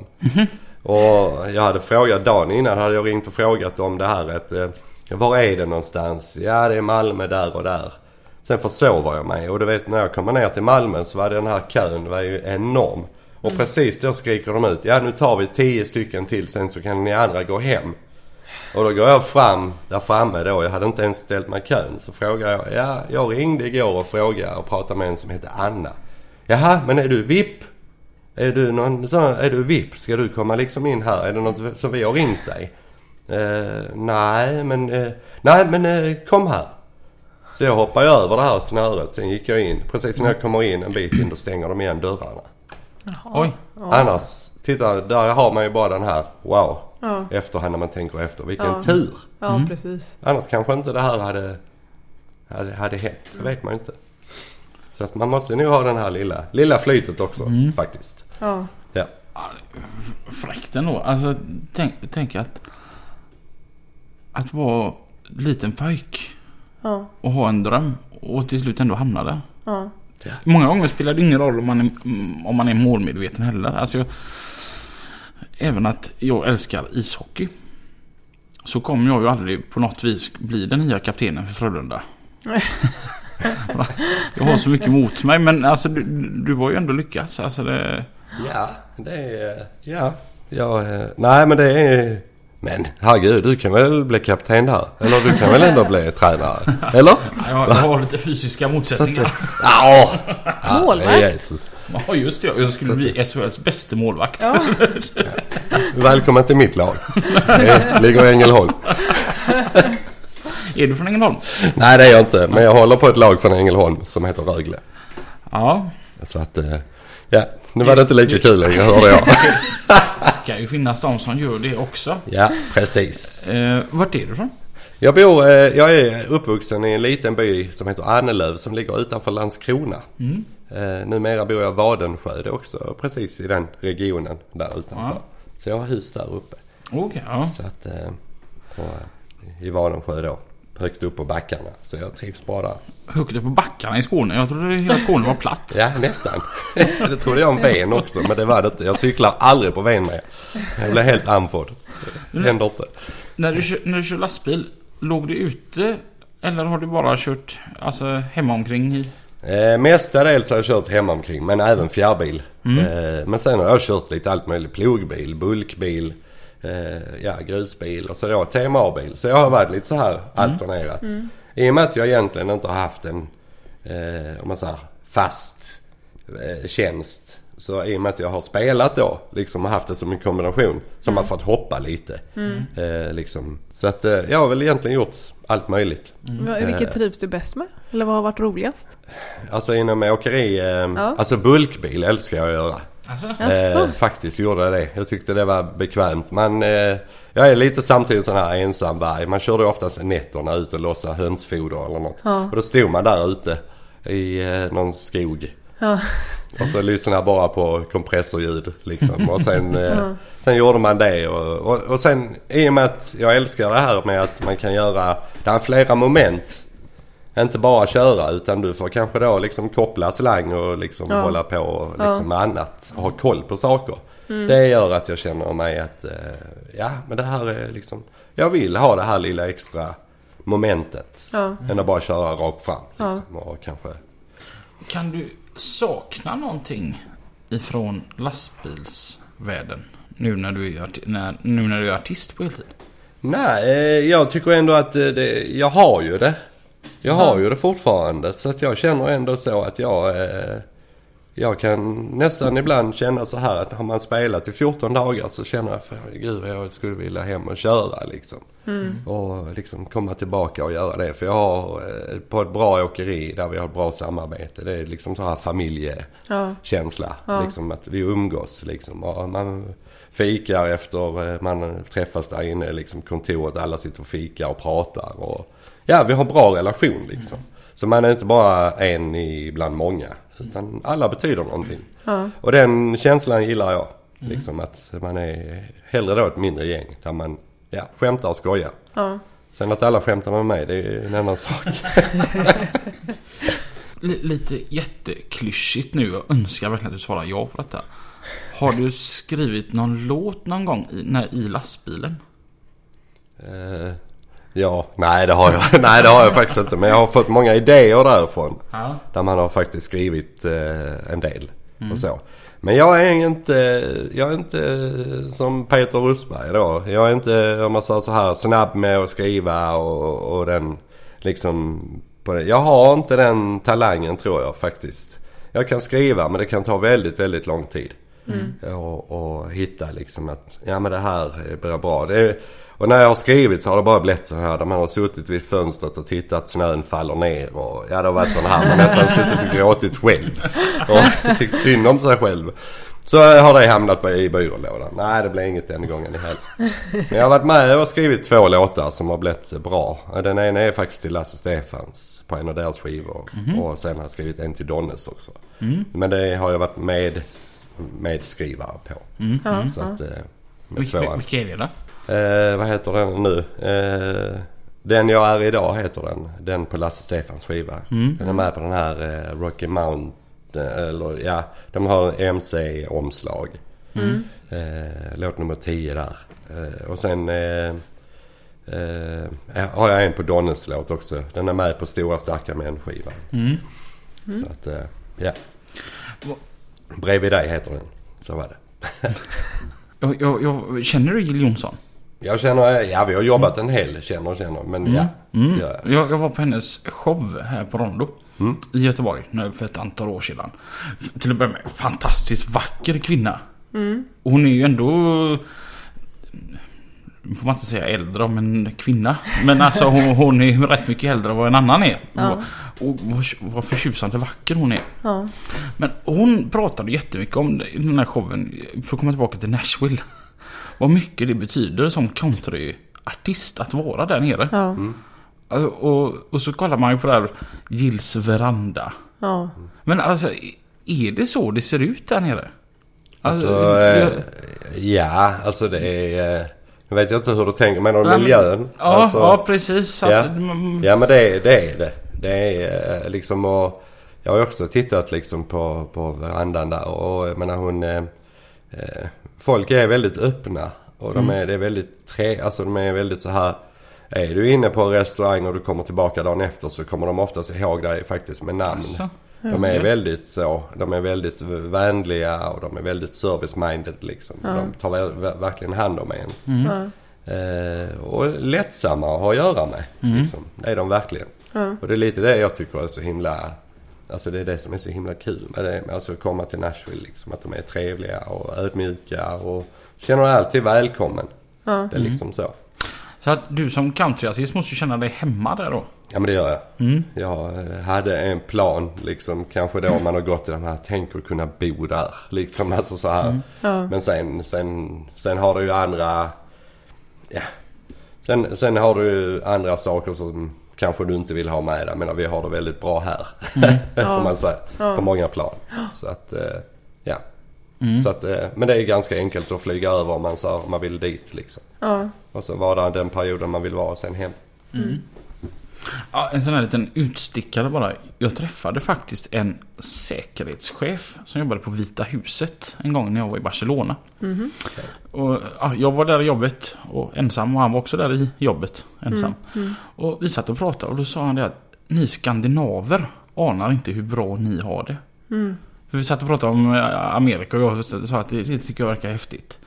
Och jag hade frågat dagen innan hade jag ringt och frågat om det här att eh, Var är det någonstans? Ja det är Malmö där och där. Sen försover jag mig och du vet när jag kommer ner till Malmö så var den här kön var ju enorm. Och precis då skriker de ut ja nu tar vi tio stycken till sen så kan ni andra gå hem. Och då går jag fram där framme då. Jag hade inte ens ställt mig i kön. Så frågar jag. Ja, jag ringde igår och frågade och pratade med en som heter Anna. Jaha, men är du VIP? Är du någon sån, är du VIP? Ska du komma liksom in här? Är det något som vi har ringt dig? Eh, nej, men, eh, nej men eh, kom här. Så jag hoppade över det här snöret. Sen gick jag in. Precis när jag kommer in en bit in då stänger de igen dörrarna. Oj. Annars, titta där har man ju bara den här wow. Ja. Efterhand när man tänker efter. Vilken Ja. tur. Ja, precis. Annars kanske inte det här hade, hade, hade hänt. Det vet man inte. Så att man måste nog ha den här lilla, lilla flytet också faktiskt. Ja. Ja. Fräckt ändå. Alltså, tänk, tänk att... Att vara liten pojk Ja. och ha en dröm och till slut ändå hamna där. Ja. Många gånger spelar det ingen roll om man är, om man är målmedveten heller. Alltså, jag, även att jag älskar ishockey. Så kommer jag ju aldrig på något vis bli den nya kaptenen för Frölunda. jag har så mycket emot mig men alltså du, du har ju ändå lyckats. Alltså det, Ja, det är... Ja. ja nej men det är... Men herregud, du kan väl bli kapten där? Eller du kan väl ändå bli tränare? Eller? jag, jag har lite fysiska motsättningar. Ja! ja Målvakt. Ja just det, jag skulle bli SHLs bästa målvakt. Ja. Välkommen till mitt lag. Det ligger i Ängelholm. Är du från Ängelholm? Nej det är jag inte. Men jag håller på ett lag från Ängelholm som heter Rögle. Ja, Så att... eh, Ja, nu var det inte lika kul längre hörde jag. ska ju finnas de som gör det också. Ja, precis. Eh, vart är du från? Jag bor, eh, jag är uppvuxen i en liten by som heter Annelöv som ligger utanför Landskrona. Mm. Eh, numera bor jag i Vadensjö, det är också precis i den regionen där utanför. Ja. Så jag har hus där uppe. Okej, ja. Så att, eh, på, i Vadensjö då. Högt upp på backarna. Så jag trivs bra där. Högt upp på backarna i Skåne. Jag trodde hela Skåne var platt. Ja, nästan. det trodde jag om ven också, men det var det inte. Jag cyklar aldrig på ven mer. Jag blir helt andfådd. Det händer inte. När du, kör, när du kör lastbil, låg du ute? Eller har du bara kört alltså, hemma omkring i? Eh, mestadels har jag kört hemma omkring men även fjärrbil. Eh, men sen har jag kört lite allt möjligt. Plogbil, bulkbil, eh, ja, grusbil och så då TMA-bil. Så jag har varit lite så här alternerat. I och med att jag egentligen inte har haft en, eh, om man säger fast eh, tjänst. Så i och med att jag har spelat då, liksom har haft det som en kombination. Så har man fått hoppa lite. Eh, liksom. Så att eh, jag har väl egentligen gjort allt möjligt. Vad- Vilket trivs du bäst med? Eller vad har varit roligast? Alltså inom åkeri, eh, Ja. alltså bulkbil älskar jag att göra. Alltså? Eh, faktiskt gjorde jag det. Jag tyckte det var bekvämt. Men eh, jag är lite samtidigt sån här ensamvarg. Man körde oftast nätterna ut och lossade hönsfoder eller något. Ja. Och då stod man där ute i eh, någon skog. Ja. Och så lyssnade jag bara på kompressorljud liksom. Och sen, eh, sen gjorde man det. Och, och, och sen i och med att jag älskar det här med att man kan göra, är flera moment. Inte bara köra utan du får kanske då liksom koppla slang och liksom Ja. hålla på och liksom med annat. Ha koll på saker. Det gör att jag känner mig att eh, ja men det här är liksom, jag vill ha det här lilla extra momentet. Ja. Än att bara köra rakt fram liksom. Och kanske kan du sakna någonting ifrån lastbilsvärlden? Nu när du är, arti- när, nu när du är artist på heltid? Nej, eh, jag tycker ändå att eh, det, jag har ju det. Jag har ju det fortfarande. Så att jag känner ändå så att jag... Eh, jag kan nästan ibland känna så här att har man spelat i 14 dagar så känner jag för gud jag skulle vilja hem och köra liksom. Och liksom komma tillbaka och göra det. För jag har på ett bra åkeri där vi har ett bra samarbete. Det är liksom så här familjekänsla. Ja. Liksom att vi umgås liksom. Och man fikar efter eh, man träffas där inne liksom kontoret. Alla sitter och fikar och pratar. Och, ja, vi har bra relation liksom. Så man är inte bara en i bland många. Utan alla betyder någonting. Ja. Och den känslan gillar jag. Liksom att man är hellre då ett mindre gäng. Där man ja, skämtar och skojar. Ja. Sen att alla skämtar med mig det är en annan sak. L- lite jätteklyschigt nu. Jag önskar verkligen att du svarar ja på detta. Har du skrivit någon låt någon gång i, när, i lastbilen? Eh, ja, nej det har jag. nej det har jag faktiskt inte. Men jag har fått många idéer därifrån. Ja. Där man har faktiskt skrivit eh, en del och så. Men jag är inte, jag är inte som Peter Rustberg då. Jag är inte, om man säger så här, snabb med att skriva och, och den liksom... Jag har inte den talangen tror jag faktiskt. Jag kan skriva men det kan ta väldigt, väldigt lång tid. Mm. Och, och hitta liksom att, ja men det här blir bra. Är, och när jag har skrivit så har det bara blivit så här där man har suttit vid fönstret och tittat snön faller ner och ja det har varit sån här. Man nästan suttit och gråtit själv. Och tyckt synd om sig själv. Så har det hamnat på, i byrålådan. Nej det blev inget den gången heller. Men jag har varit med och skrivit två låtar som har blivit bra. Den ena är faktiskt till Lasse Stefans på en av deras skivor. Mm. Och sen har jag skrivit en till Donnes också. Mm. Men det har jag varit med medskrivare på. Mm. Så att, eh, Vilka är det då? Eh, vad heter den nu? Eh, den jag är idag heter den. Den på Lasse Stefans skiva. Mm. Den är med på den här eh, Rocky Mount. Eller ja, de har MC-omslag. Mm. Eh, låt nummer 10 där. Eh, och sen eh, eh, har jag en på Donnes låt också. Den är med på Stora Starka Män-skivan. Mm. Mm. Så att, eh, ja. Bredvid dig heter den. Så var det. jag, jag, jag, känner du Jill Johnson? Jag känner, ja vi har jobbat en hel känner och känner. Men mm. ja. Mm. ja. Jag, jag, var på hennes show här på Rondo. Mm. I Göteborg nu för ett antal år sedan. Till att börja med, fantastiskt vacker kvinna. Mm. Hon är ju ändå får man inte säga äldre om en kvinna. Men alltså hon, hon är rätt mycket äldre än vad en annan är. Ja. Och, och vad förtjusande vacker hon är. Ja. Men hon pratade jättemycket om i den här showen. För att komma tillbaka till Nashville. Vad mycket det betyder som countryartist att vara där nere. Ja. Mm. Och, och, så kollar man ju på det här Gills veranda. Ja. Men alltså, är det så det ser ut där nere? Alltså, alltså jag... ja, alltså det är... Nu vet jag inte hur du tänker. Menar du miljön? Ja, alltså, ja precis. Ja, ja men det, det är det. Det är eh, liksom och Jag har också tittat liksom på, på verandan där och jag menar hon... Eh, eh, folk är väldigt öppna. Och de mm. är, det är väldigt tre, alltså de är väldigt så här... Är du inne på en restaurang och du kommer tillbaka dagen efter så kommer de oftast ihåg dig faktiskt med namn. Alltså. De är väldigt så. De är väldigt vänliga och de är väldigt service-minded liksom. Ja. De tar verkligen hand om en. Mm. Eh, och lättsamma att ha att göra med. Mm. Liksom. Det är de verkligen. Ja. Och det är lite det jag tycker är så himla... Alltså det är det som är så himla kul med det. Alltså att komma till Nashville liksom. Att de är trevliga och ödmjuka och känner dig alltid välkommen. Ja. Det är liksom så. Så att du som countryartist måste känna dig hemma där då? Ja men det gör jag. Mm. Jag hade en plan liksom. Kanske då man har gått i de här, tänk att kunna bo där. Liksom alltså så här. Mm. Ja. Men sen, sen, sen har du ju andra... Ja. Sen, sen har du ju andra saker som kanske du inte vill ha med dig. Men vi har det väldigt bra här. Mm. Får man säga. Ja. På många plan. Så att, eh, ja. Mm. Så att, eh, men det är ganska enkelt att flyga över om man, så, om man vill dit liksom. Ja. Och så vara där den perioden man vill vara och sen hem. Mm. Ja, en sån här liten utstickare bara. Jag träffade faktiskt en säkerhetschef som jobbade på Vita huset en gång när jag var i Barcelona. Mm. Och, ja, jag var där i jobbet och ensam och han var också där i jobbet ensam. Mm. Mm. Och vi satt och pratade och då sa han det att ni skandinaver anar inte hur bra ni har det. Mm. För vi satt och pratade om eh, Amerika och jag sa att det, det tycker jag verkar häftigt.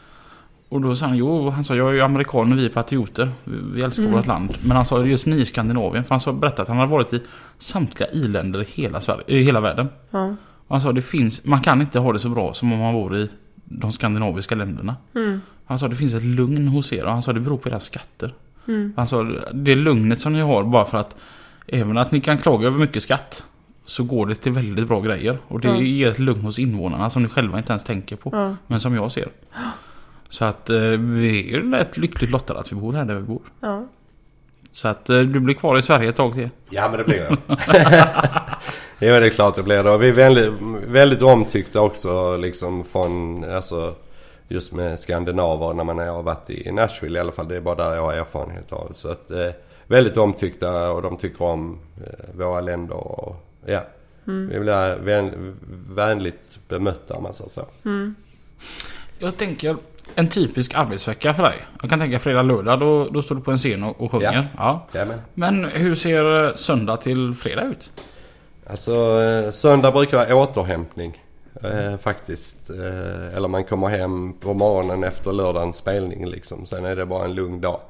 Och då sa han, jo, han sa jag är ju amerikan och vi är patrioter. Vi älskar mm. vårt land. Men han sa just ni i Skandinavien. För han sa, berättade att han hade varit i samtliga i-länder i hela, Sverige, i hela världen. Ja. Och han sa, det finns, man kan inte ha det så bra som om man bor i de skandinaviska länderna. Mm. Han sa, det finns ett lugn hos er. Och han sa, det beror på era skatter. Mm. Han sa, det lugnet som ni har bara för att även att ni kan klaga över mycket skatt så går det till väldigt bra grejer. Och det ja. ger ett lugn hos invånarna som ni själva inte ens tänker på. Ja. Men som jag ser. Så att eh, vi är rätt lyckligt lottade att vi bor här där vi bor. Ja. Så att eh, du blir kvar i Sverige ett tag till. Ja men det blir jag. jo det är klart det blir det. Och vi är väldigt, väldigt omtyckta också liksom från alltså just med skandinaver när man har varit i Nashville i alla fall. Det är bara där jag har erfarenhet av. Så att eh, väldigt omtyckta och de tycker om eh, våra länder och ja. Mm. Vi blir vän, vänligt bemötta om man säger så. Mm. Jag tänker en typisk arbetsvecka för dig? Jag kan tänka fredag, lördag. Då, då står du på en scen och, och sjunger. Ja. ja. Men hur ser söndag till fredag ut? Alltså söndag brukar vara återhämtning. Eh, faktiskt. Eh, eller man kommer hem på morgonen efter lördagens spelning liksom. Sen är det bara en lugn dag.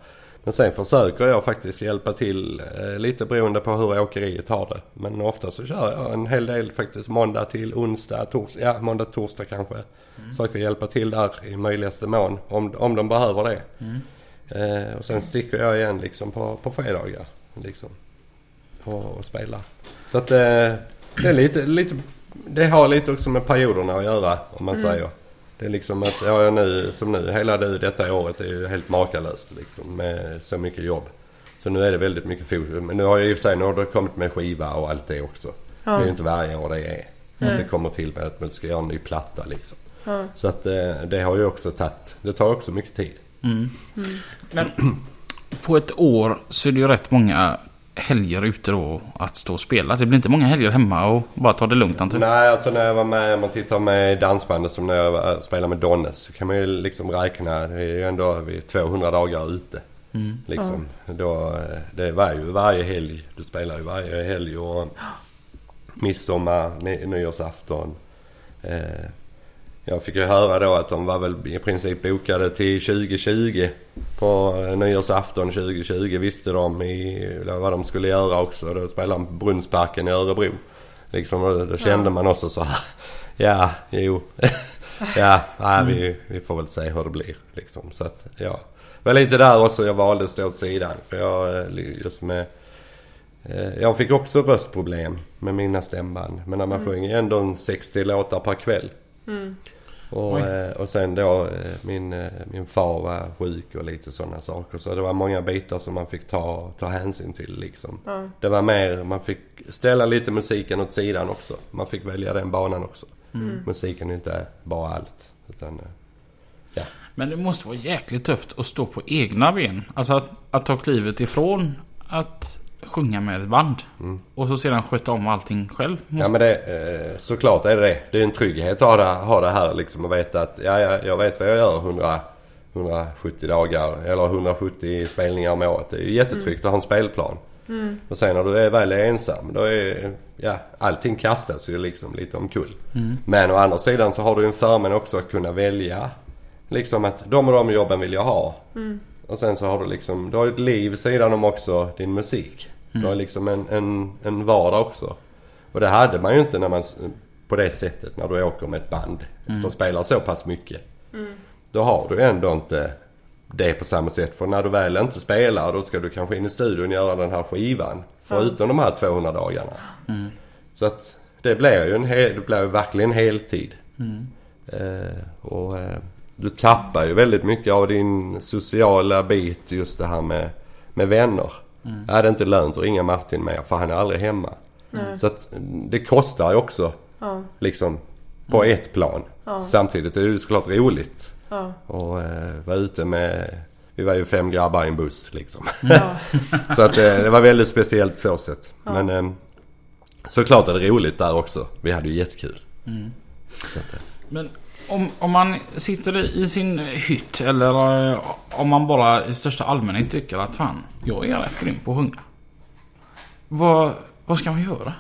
Men sen försöker jag faktiskt hjälpa till eh, lite beroende på hur åkeriet har det. Men ofta så kör jag en hel del faktiskt måndag till onsdag, torsdag, ja måndag torsdag kanske. Mm. Försöker hjälpa till där i möjligaste mån om, om de behöver det. Mm. Eh, och sen sticker jag igen liksom på, på fredagar. Liksom. Och, och spelar. Så att eh, det är lite, lite, det har lite också med perioderna att göra om man mm. säger. Det är liksom att, ja nu, som nu, hela det, detta året är ju helt makalöst liksom med så mycket jobb. Så nu är det väldigt mycket fokus. Men nu har jag i och för sig, nu har det kommit med skiva och allt det också. Ja. Det är ju inte varje år det är. Mm. Att det kommer till med att man ska göra en ny platta liksom. Ja. Så att eh, det har ju också tagit, det tar också mycket tid. Mm. Mm. Men på ett år så är det ju rätt många helger ute då att stå och spela? Det blir inte många helger hemma och bara ta det lugnt antar Nej, alltså när jag var med, om man tittar med dansbandet som när jag spelade med Donnes så kan man ju liksom räkna, det är ju ändå vid 200 dagar ute. Mm. Liksom. Ja. Då, det var ju varje helg. Du spelar ju varje helg och midsommar, nyårsafton. Eh, jag fick ju höra då att de var väl i princip bokade till 2020. På nyårsafton 2020 visste de i, vad de skulle göra också. Då spelade de Brunnsparken i Örebro. Liksom, då kände ja. man också så här. Ja, jo. ja, nej, vi, mm. vi får väl se hur det blir. Liksom. Så att, ja. Det var lite där också jag valde att stå åt sidan. För jag eh, just med... Eh, jag fick också röstproblem med mina stämband. Men när man mm. sjöng ändå 60 låtar per kväll. Mm. Och, eh, och sen då eh, min, eh, min far var sjuk och lite sådana saker. Så det var många bitar som man fick ta, ta hänsyn till liksom. Ja. Det var mer, man fick ställa lite musiken åt sidan också. Man fick välja den banan också. Mm. Musiken är inte bara allt. Utan, ja. Men det måste vara jäkligt tufft att stå på egna ben. Alltså att, att ta klivet ifrån att sjunga med ett band. Mm. Och så sedan sköta om allting själv. Måste... Ja men det, eh, såklart är det det. Det är en trygghet att ha det, ha det här liksom och veta att ja, ja, jag vet vad jag gör 100, 170 dagar eller 170 spelningar om året. Det är ju jättetryggt mm. att ha en spelplan. Mm. Och sen när du är väl ensam då är ja, allting kastas ju liksom lite omkull. Mm. Men å andra sidan så har du en förmån också att kunna välja. Liksom att de och de jobben vill jag ha. Mm. Och sen så har du liksom, du har ett liv sidan om också din musik. Mm. Du har liksom en, en, en vardag också. Och det hade man ju inte när man, på det sättet när du åker med ett band mm. som spelar så pass mycket. Mm. Då har du ändå inte det på samma sätt. För när du väl inte spelar då ska du kanske in i studion och göra den här skivan. Förutom de här 200 dagarna. Mm. Så att det blir ju en hel, det blir verkligen heltid. Mm. Eh, och eh, du tappar ju väldigt mycket av din sociala bit just det här med, med vänner. Mm. Är det inte lönt att ringa Martin mer för han är aldrig hemma. Mm. Så att det kostar ju också. Ja. Liksom på mm. ett plan. Ja. Samtidigt är det ju såklart roligt. Ja. Och eh, vara ute med vi var ju fem grabbar i en buss liksom. Ja. så att eh, det var väldigt speciellt så sett. Men eh, såklart är det roligt där också. Vi hade ju jättekul. Mm. Så att, eh. Men om, om man sitter i sin hytt eller eh, om man bara i största allmänhet tycker att fan, jag är rätt grym på att sjunga. Vad, vad ska man göra?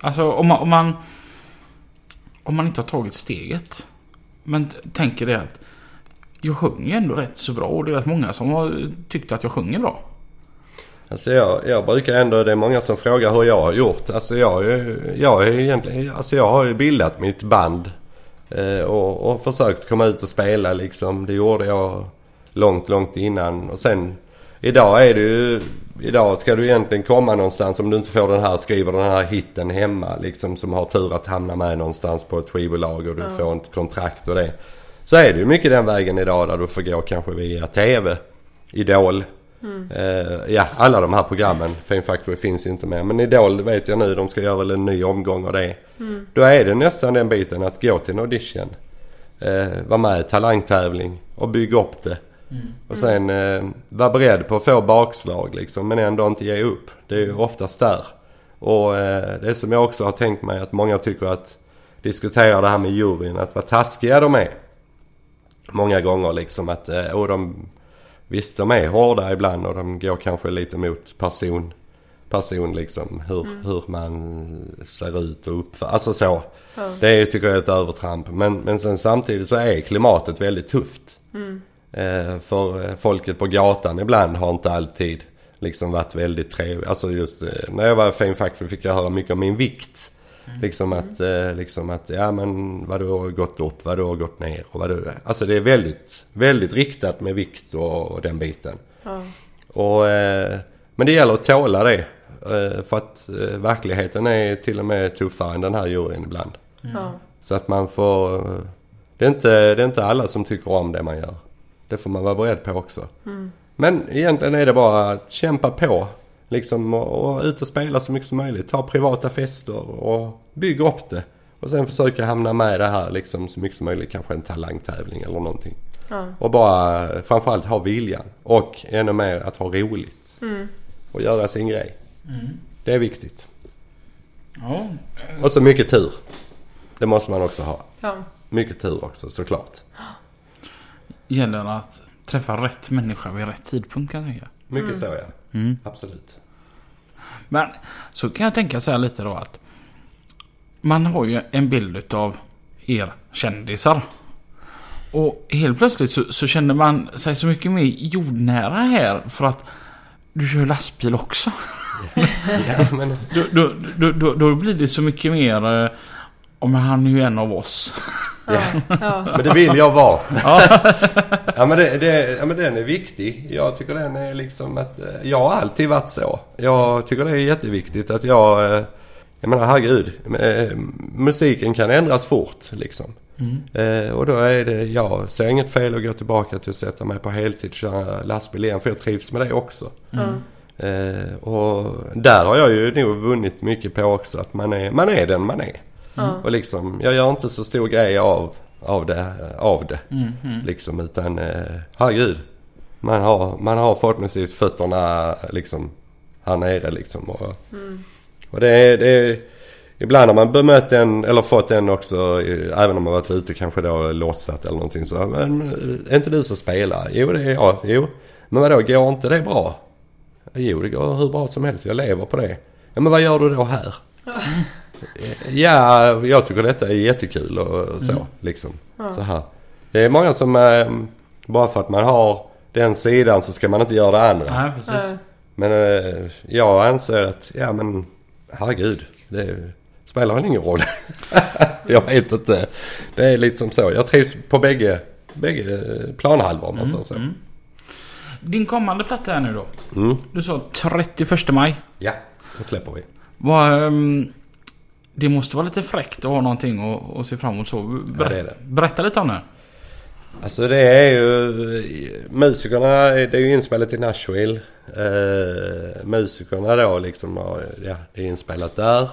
Alltså om man, om man, om man inte har tagit steget. Men tänker det att jag sjunger ändå rätt så bra och det är rätt många som har tyckt att jag sjunger bra. Alltså jag, jag brukar ändå, det är många som frågar hur jag har gjort. Alltså jag, jag är egentligen, alltså jag har ju bildat mitt band och, och försökt komma ut och spela liksom. Det gjorde jag långt, långt innan. Och sen idag är det ju... Idag ska du egentligen komma någonstans om du inte får den här, skriver den här hitten hemma liksom. Som har tur att hamna med någonstans på ett skivbolag och du mm. får ett kontrakt och det. Så är det ju mycket den vägen idag där du får gå kanske via TV, Idol. Mm. Uh, ja, alla de här programmen. Fame Factory finns ju inte mer. Men Idol vet jag nu, de ska göra väl en ny omgång av det. Mm. Då är det nästan den biten att gå till en audition. Uh, vara med i talangtävling och bygga upp det. Mm. Och sen uh, vara beredd på att få bakslag liksom men ändå inte ge upp. Det är ju oftast där. Och uh, det som jag också har tänkt mig att många tycker att diskutera det här med juryn, att vad taskiga de är. Många gånger liksom att, uh, och de Visst, de är hårda ibland och de går kanske lite mot person. person liksom. Hur, hur man ser ut och uppför. Alltså så. Ja. Det är, tycker jag är ett övertramp. Men, men sen samtidigt så är klimatet väldigt tufft. Eh, för eh, folket på gatan ibland har inte alltid liksom varit väldigt trevligt. Alltså just eh, när jag var fin facklig fick jag höra mycket om min vikt. Liksom att, eh, liksom att, ja men vad du har gått upp, vad du har gått ner och vad du... Alltså det är väldigt, väldigt riktat med vikt och, och den biten. Ja. Och, eh, men det gäller att tåla det. Eh, för att eh, verkligheten är till och med tuffare än den här juryn ibland. Ja. Så att man får... eh, Det är, inte, det är inte alla som tycker om det man gör. Det får man vara beredd på också. Men egentligen är det bara att kämpa på. Liksom och, och ut och spela så mycket som möjligt. Ta privata fester och bygga upp det. Och sen försöka hamna med det här liksom så mycket som möjligt. Kanske en talangtävling eller någonting. Ja. Och bara framförallt ha viljan. Och ännu mer att ha roligt. Och göra sin grej. Det är viktigt. Ja, Och så mycket tur. Det måste man också ha. Ja. Mycket tur också såklart. gäller att träffa rätt människa vid rätt tidpunkt kan jag tänka. Mycket så ja. Mm. Absolut. Men så kan jag tänka så här lite då att man har ju en bild utav er kändisar. Och helt plötsligt så, så känner man sig så mycket mer jordnära här för att du kör lastbil också. Ja, men, Då, då, då, då, blir det så mycket mer... eh, men han är ju en av oss. Ja. Ja. men det vill jag vara. Ja. Ja men, det, det, ja men den är viktig. Jag tycker den är liksom att... eh, Jag har alltid varit så. Jag tycker det är jätteviktigt att jag... eh, Jag menar herregud. eh, Musiken kan ändras fort liksom. Eh, och då är det... Jag ser inget fel att gå tillbaka till att sätta mig på heltid och köra lastbil igen. För jag trivs med det också. Eh, och där har jag ju nog vunnit mycket på också. Att man är, man är den man är. Ja. Och liksom, jag gör inte så stor grej av, av det. Av det. Mm, mm. Liksom utan, eh, herregud. Man har, man har förhoppningsvis fötterna liksom här nere liksom. Och, och det är, det är, ibland har man bemött en, eller fått en också, eh, även om man varit ute kanske då lossat eller någonting så. Men eh, är inte du som spelar? Jo det är jag. Jo. Men vadå, går inte det bra? Jo det går hur bra som helst. Jag lever på det. Ja men vad gör du då här? Ja, jag tycker detta är jättekul och så liksom. Så här. Det är många som, eh, bara för att man har den sidan så ska man inte göra det andra. Nej, precis. Ja. Men eh, jag anser att, ja men herregud. Det spelar väl ingen roll. jag vet inte. Det är lite som så. Jag trivs på bägge, bägge planhalvor om man säger så. mm. Din kommande platta här nu då. Mm. Du sa 31 maj. Ja, då släpper vi. Vad, ehm, det måste vara lite fräckt att ha någonting att, att se fram emot så. Ber- Ja, det det. Berätta lite om det. Alltså det är ju... Musikerna, det är ju inspelat i Nashville. Eh, musikerna då liksom, ja det är inspelat där.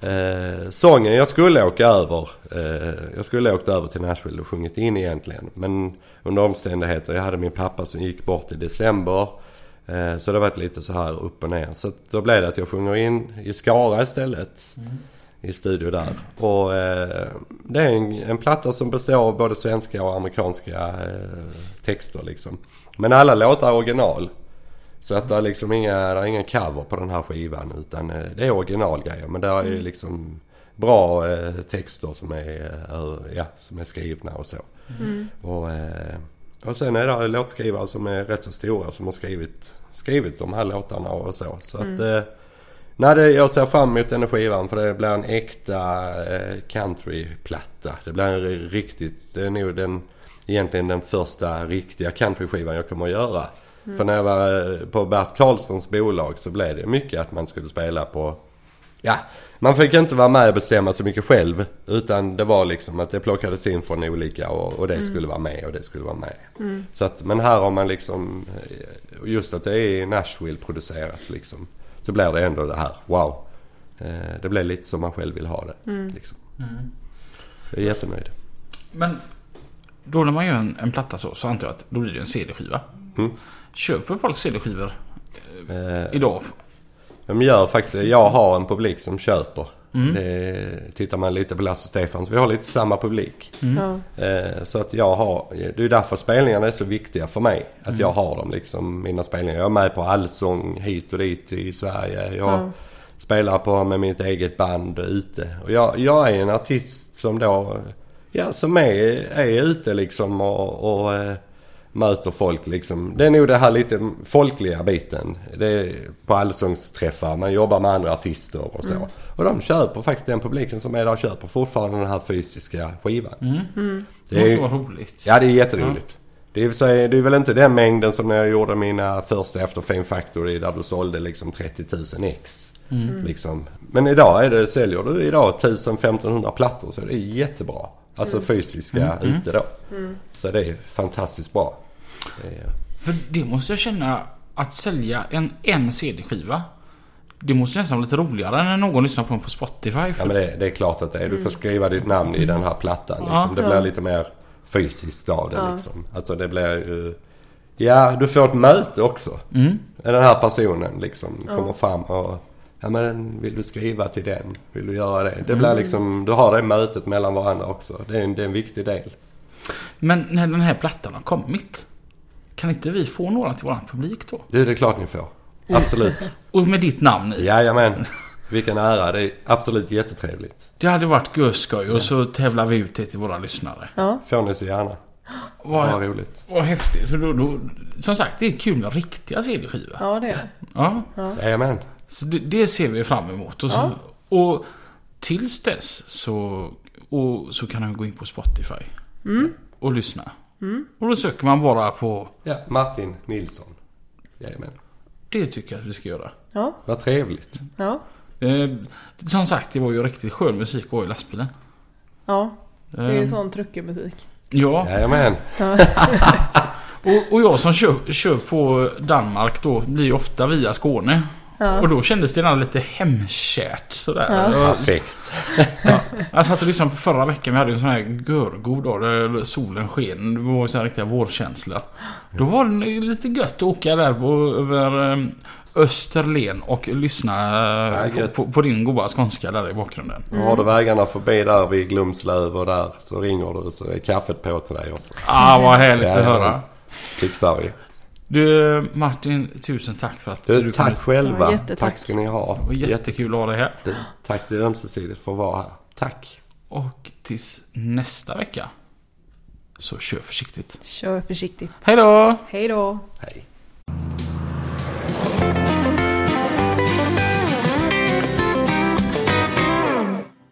Eh, sången, jag skulle åka över. Eh, jag skulle åkt över till Nashville och sjungit in egentligen. Men under omständigheter, jag hade min pappa som gick bort i december. Eh, så det har varit lite så här upp och ner. Så då blev det att jag sjunger in i Skara istället. I studio där. Och eh, det är en, en platta som består av både svenska och amerikanska eh, texter liksom. Men alla låtar är original. Så att det är liksom inga, är ingen cover på den här skivan utan eh, det är originalgrejer. Men det är ju liksom bra eh, texter som är, eh, ja, som är skrivna och så. Mm. Och, eh, och sen är det låtskrivare som är rätt så stora som har skrivit, skrivit de här låtarna och så. Så att eh, Nej, det, jag ser fram emot den skivan för det blir en äkta eh, countryplatta. Det blir en ri- riktigt, det är nog den, egentligen den första riktiga countryskivan jag kommer att göra. För när jag var eh, på Bert Karlssons bolag så blev det mycket att man skulle spela på, ja, man fick inte vara med och bestämma så mycket själv. Utan det var liksom att det plockades in från olika och, och det skulle vara med och det skulle vara med. Så att, men här har man liksom, eh, just att det är Nashville producerat liksom. Så blir det ändå det här, wow. Eh, Det blir lite som man själv vill ha det. Liksom. Jag är jättenöjd. Men då när man gör en, en platta så, så antar jag att då blir det en CD-skiva. Mm. Köper folk CD-skivor Eh, idag? De gör faktiskt, jag har en publik som köper Mm. Det, tittar man lite på Lasse Stefans, vi har lite samma publik. Ja. Eh, så att jag har, det är därför spelningarna är så viktiga för mig. Att Mm. jag har dem liksom, mina spelningar. Jag är med på allsång hit och dit i Sverige. Jag Ja. spelar på med mitt eget band ute. Och jag, jag är en artist som då, ja som är, är ute liksom och, och eh, möter folk liksom. Det är nog det här lite folkliga biten. Det är på allsångsträffar, man jobbar med andra artister och så. Och de köper faktiskt, den publiken som är där köper fortfarande den här fysiska skivan. Det Det är måste ju- vara roligt. Ja, det är jätteroligt. Det, är, sig- det är väl inte den mängden som när jag gjorde mina första efter Fame Factory där du sålde liksom 30 000 ex. Liksom. Men idag är det, säljer du idag 1000-1500 plattor så det är jättebra. Alltså fysiska ute då. Så det är fantastiskt bra. Är, För det måste jag känna att sälja en, en CD-skiva. Det måste nästan vara lite roligare än när någon lyssnar på den på Spotify. ja För, men det, det är klart att det är. Du får skriva ditt namn i den här plattan. Liksom. Ja. Det blir Ja. lite mer fysiskt av det liksom. Alltså det blir ju... Ja, du får ett möte också. mm. Den här personen liksom kommer fram och Ja men vill du skriva till den? Vill du göra det? Det blir liksom, du har det mötet mellan varandra också. Det är en, det är en viktig del. Men när den här plattan har kommit. Kan inte vi få några till våran publik då? Det är klart ni får. Absolut. Och med ditt namn i. Jajamän. Vilken ära. Det är absolut jättetrevligt. Det hade varit görskoj och så tävlar vi ut det till våra lyssnare. Ja. Får ni så gärna. Vad, Vad roligt. vad häftigt. För då, då, som sagt, det är kul med riktiga CD-skivor. ja, det är det. Ja. Jajamän. Så det, det ser vi fram emot. Och, så, Ja. och tills dess så, och, så kan man gå in på Spotify. Och lyssna. Och då söker man bara på Ja, Martin Nilsson. Jajamän. det tycker jag att vi ska göra. Ja. Vad trevligt. Ja. Eh, som sagt, det var ju riktigt skön musik var i lastbilen. Ja. Det är Eh, ju sån truckermusik. Ja, Jajamän. och, och jag som kör, kör på Danmark då blir ju ofta via Skåne. Ja. Och då kändes det nästan lite hemkärt sådär. Ja. Perfekt. jag satt och lyssnade på förra veckan. Vi hade en sån här görgod dag där solen sken. Det var så här riktiga vårkänsla. Då var det lite gött att åka där på, över eh, Österlen och lyssna Ja, eh, på, på, på din goda skånska där i bakgrunden. Har du vägarna förbi där vid Glumslöv och där så ringer du så är kaffet på till dig också. Ah, vad härligt att Jajamän. höra. Fixar vi. Du Martin, tusen tack för att du, du Tack kom. själva. Ja, tack ska ni ha. Det jättekul att ha dig här. Det, tack, det är ömsesidigt för att vara här. Tack. Och tills nästa vecka. Så kör försiktigt. Kör försiktigt. Hej då! Hej då! Hej.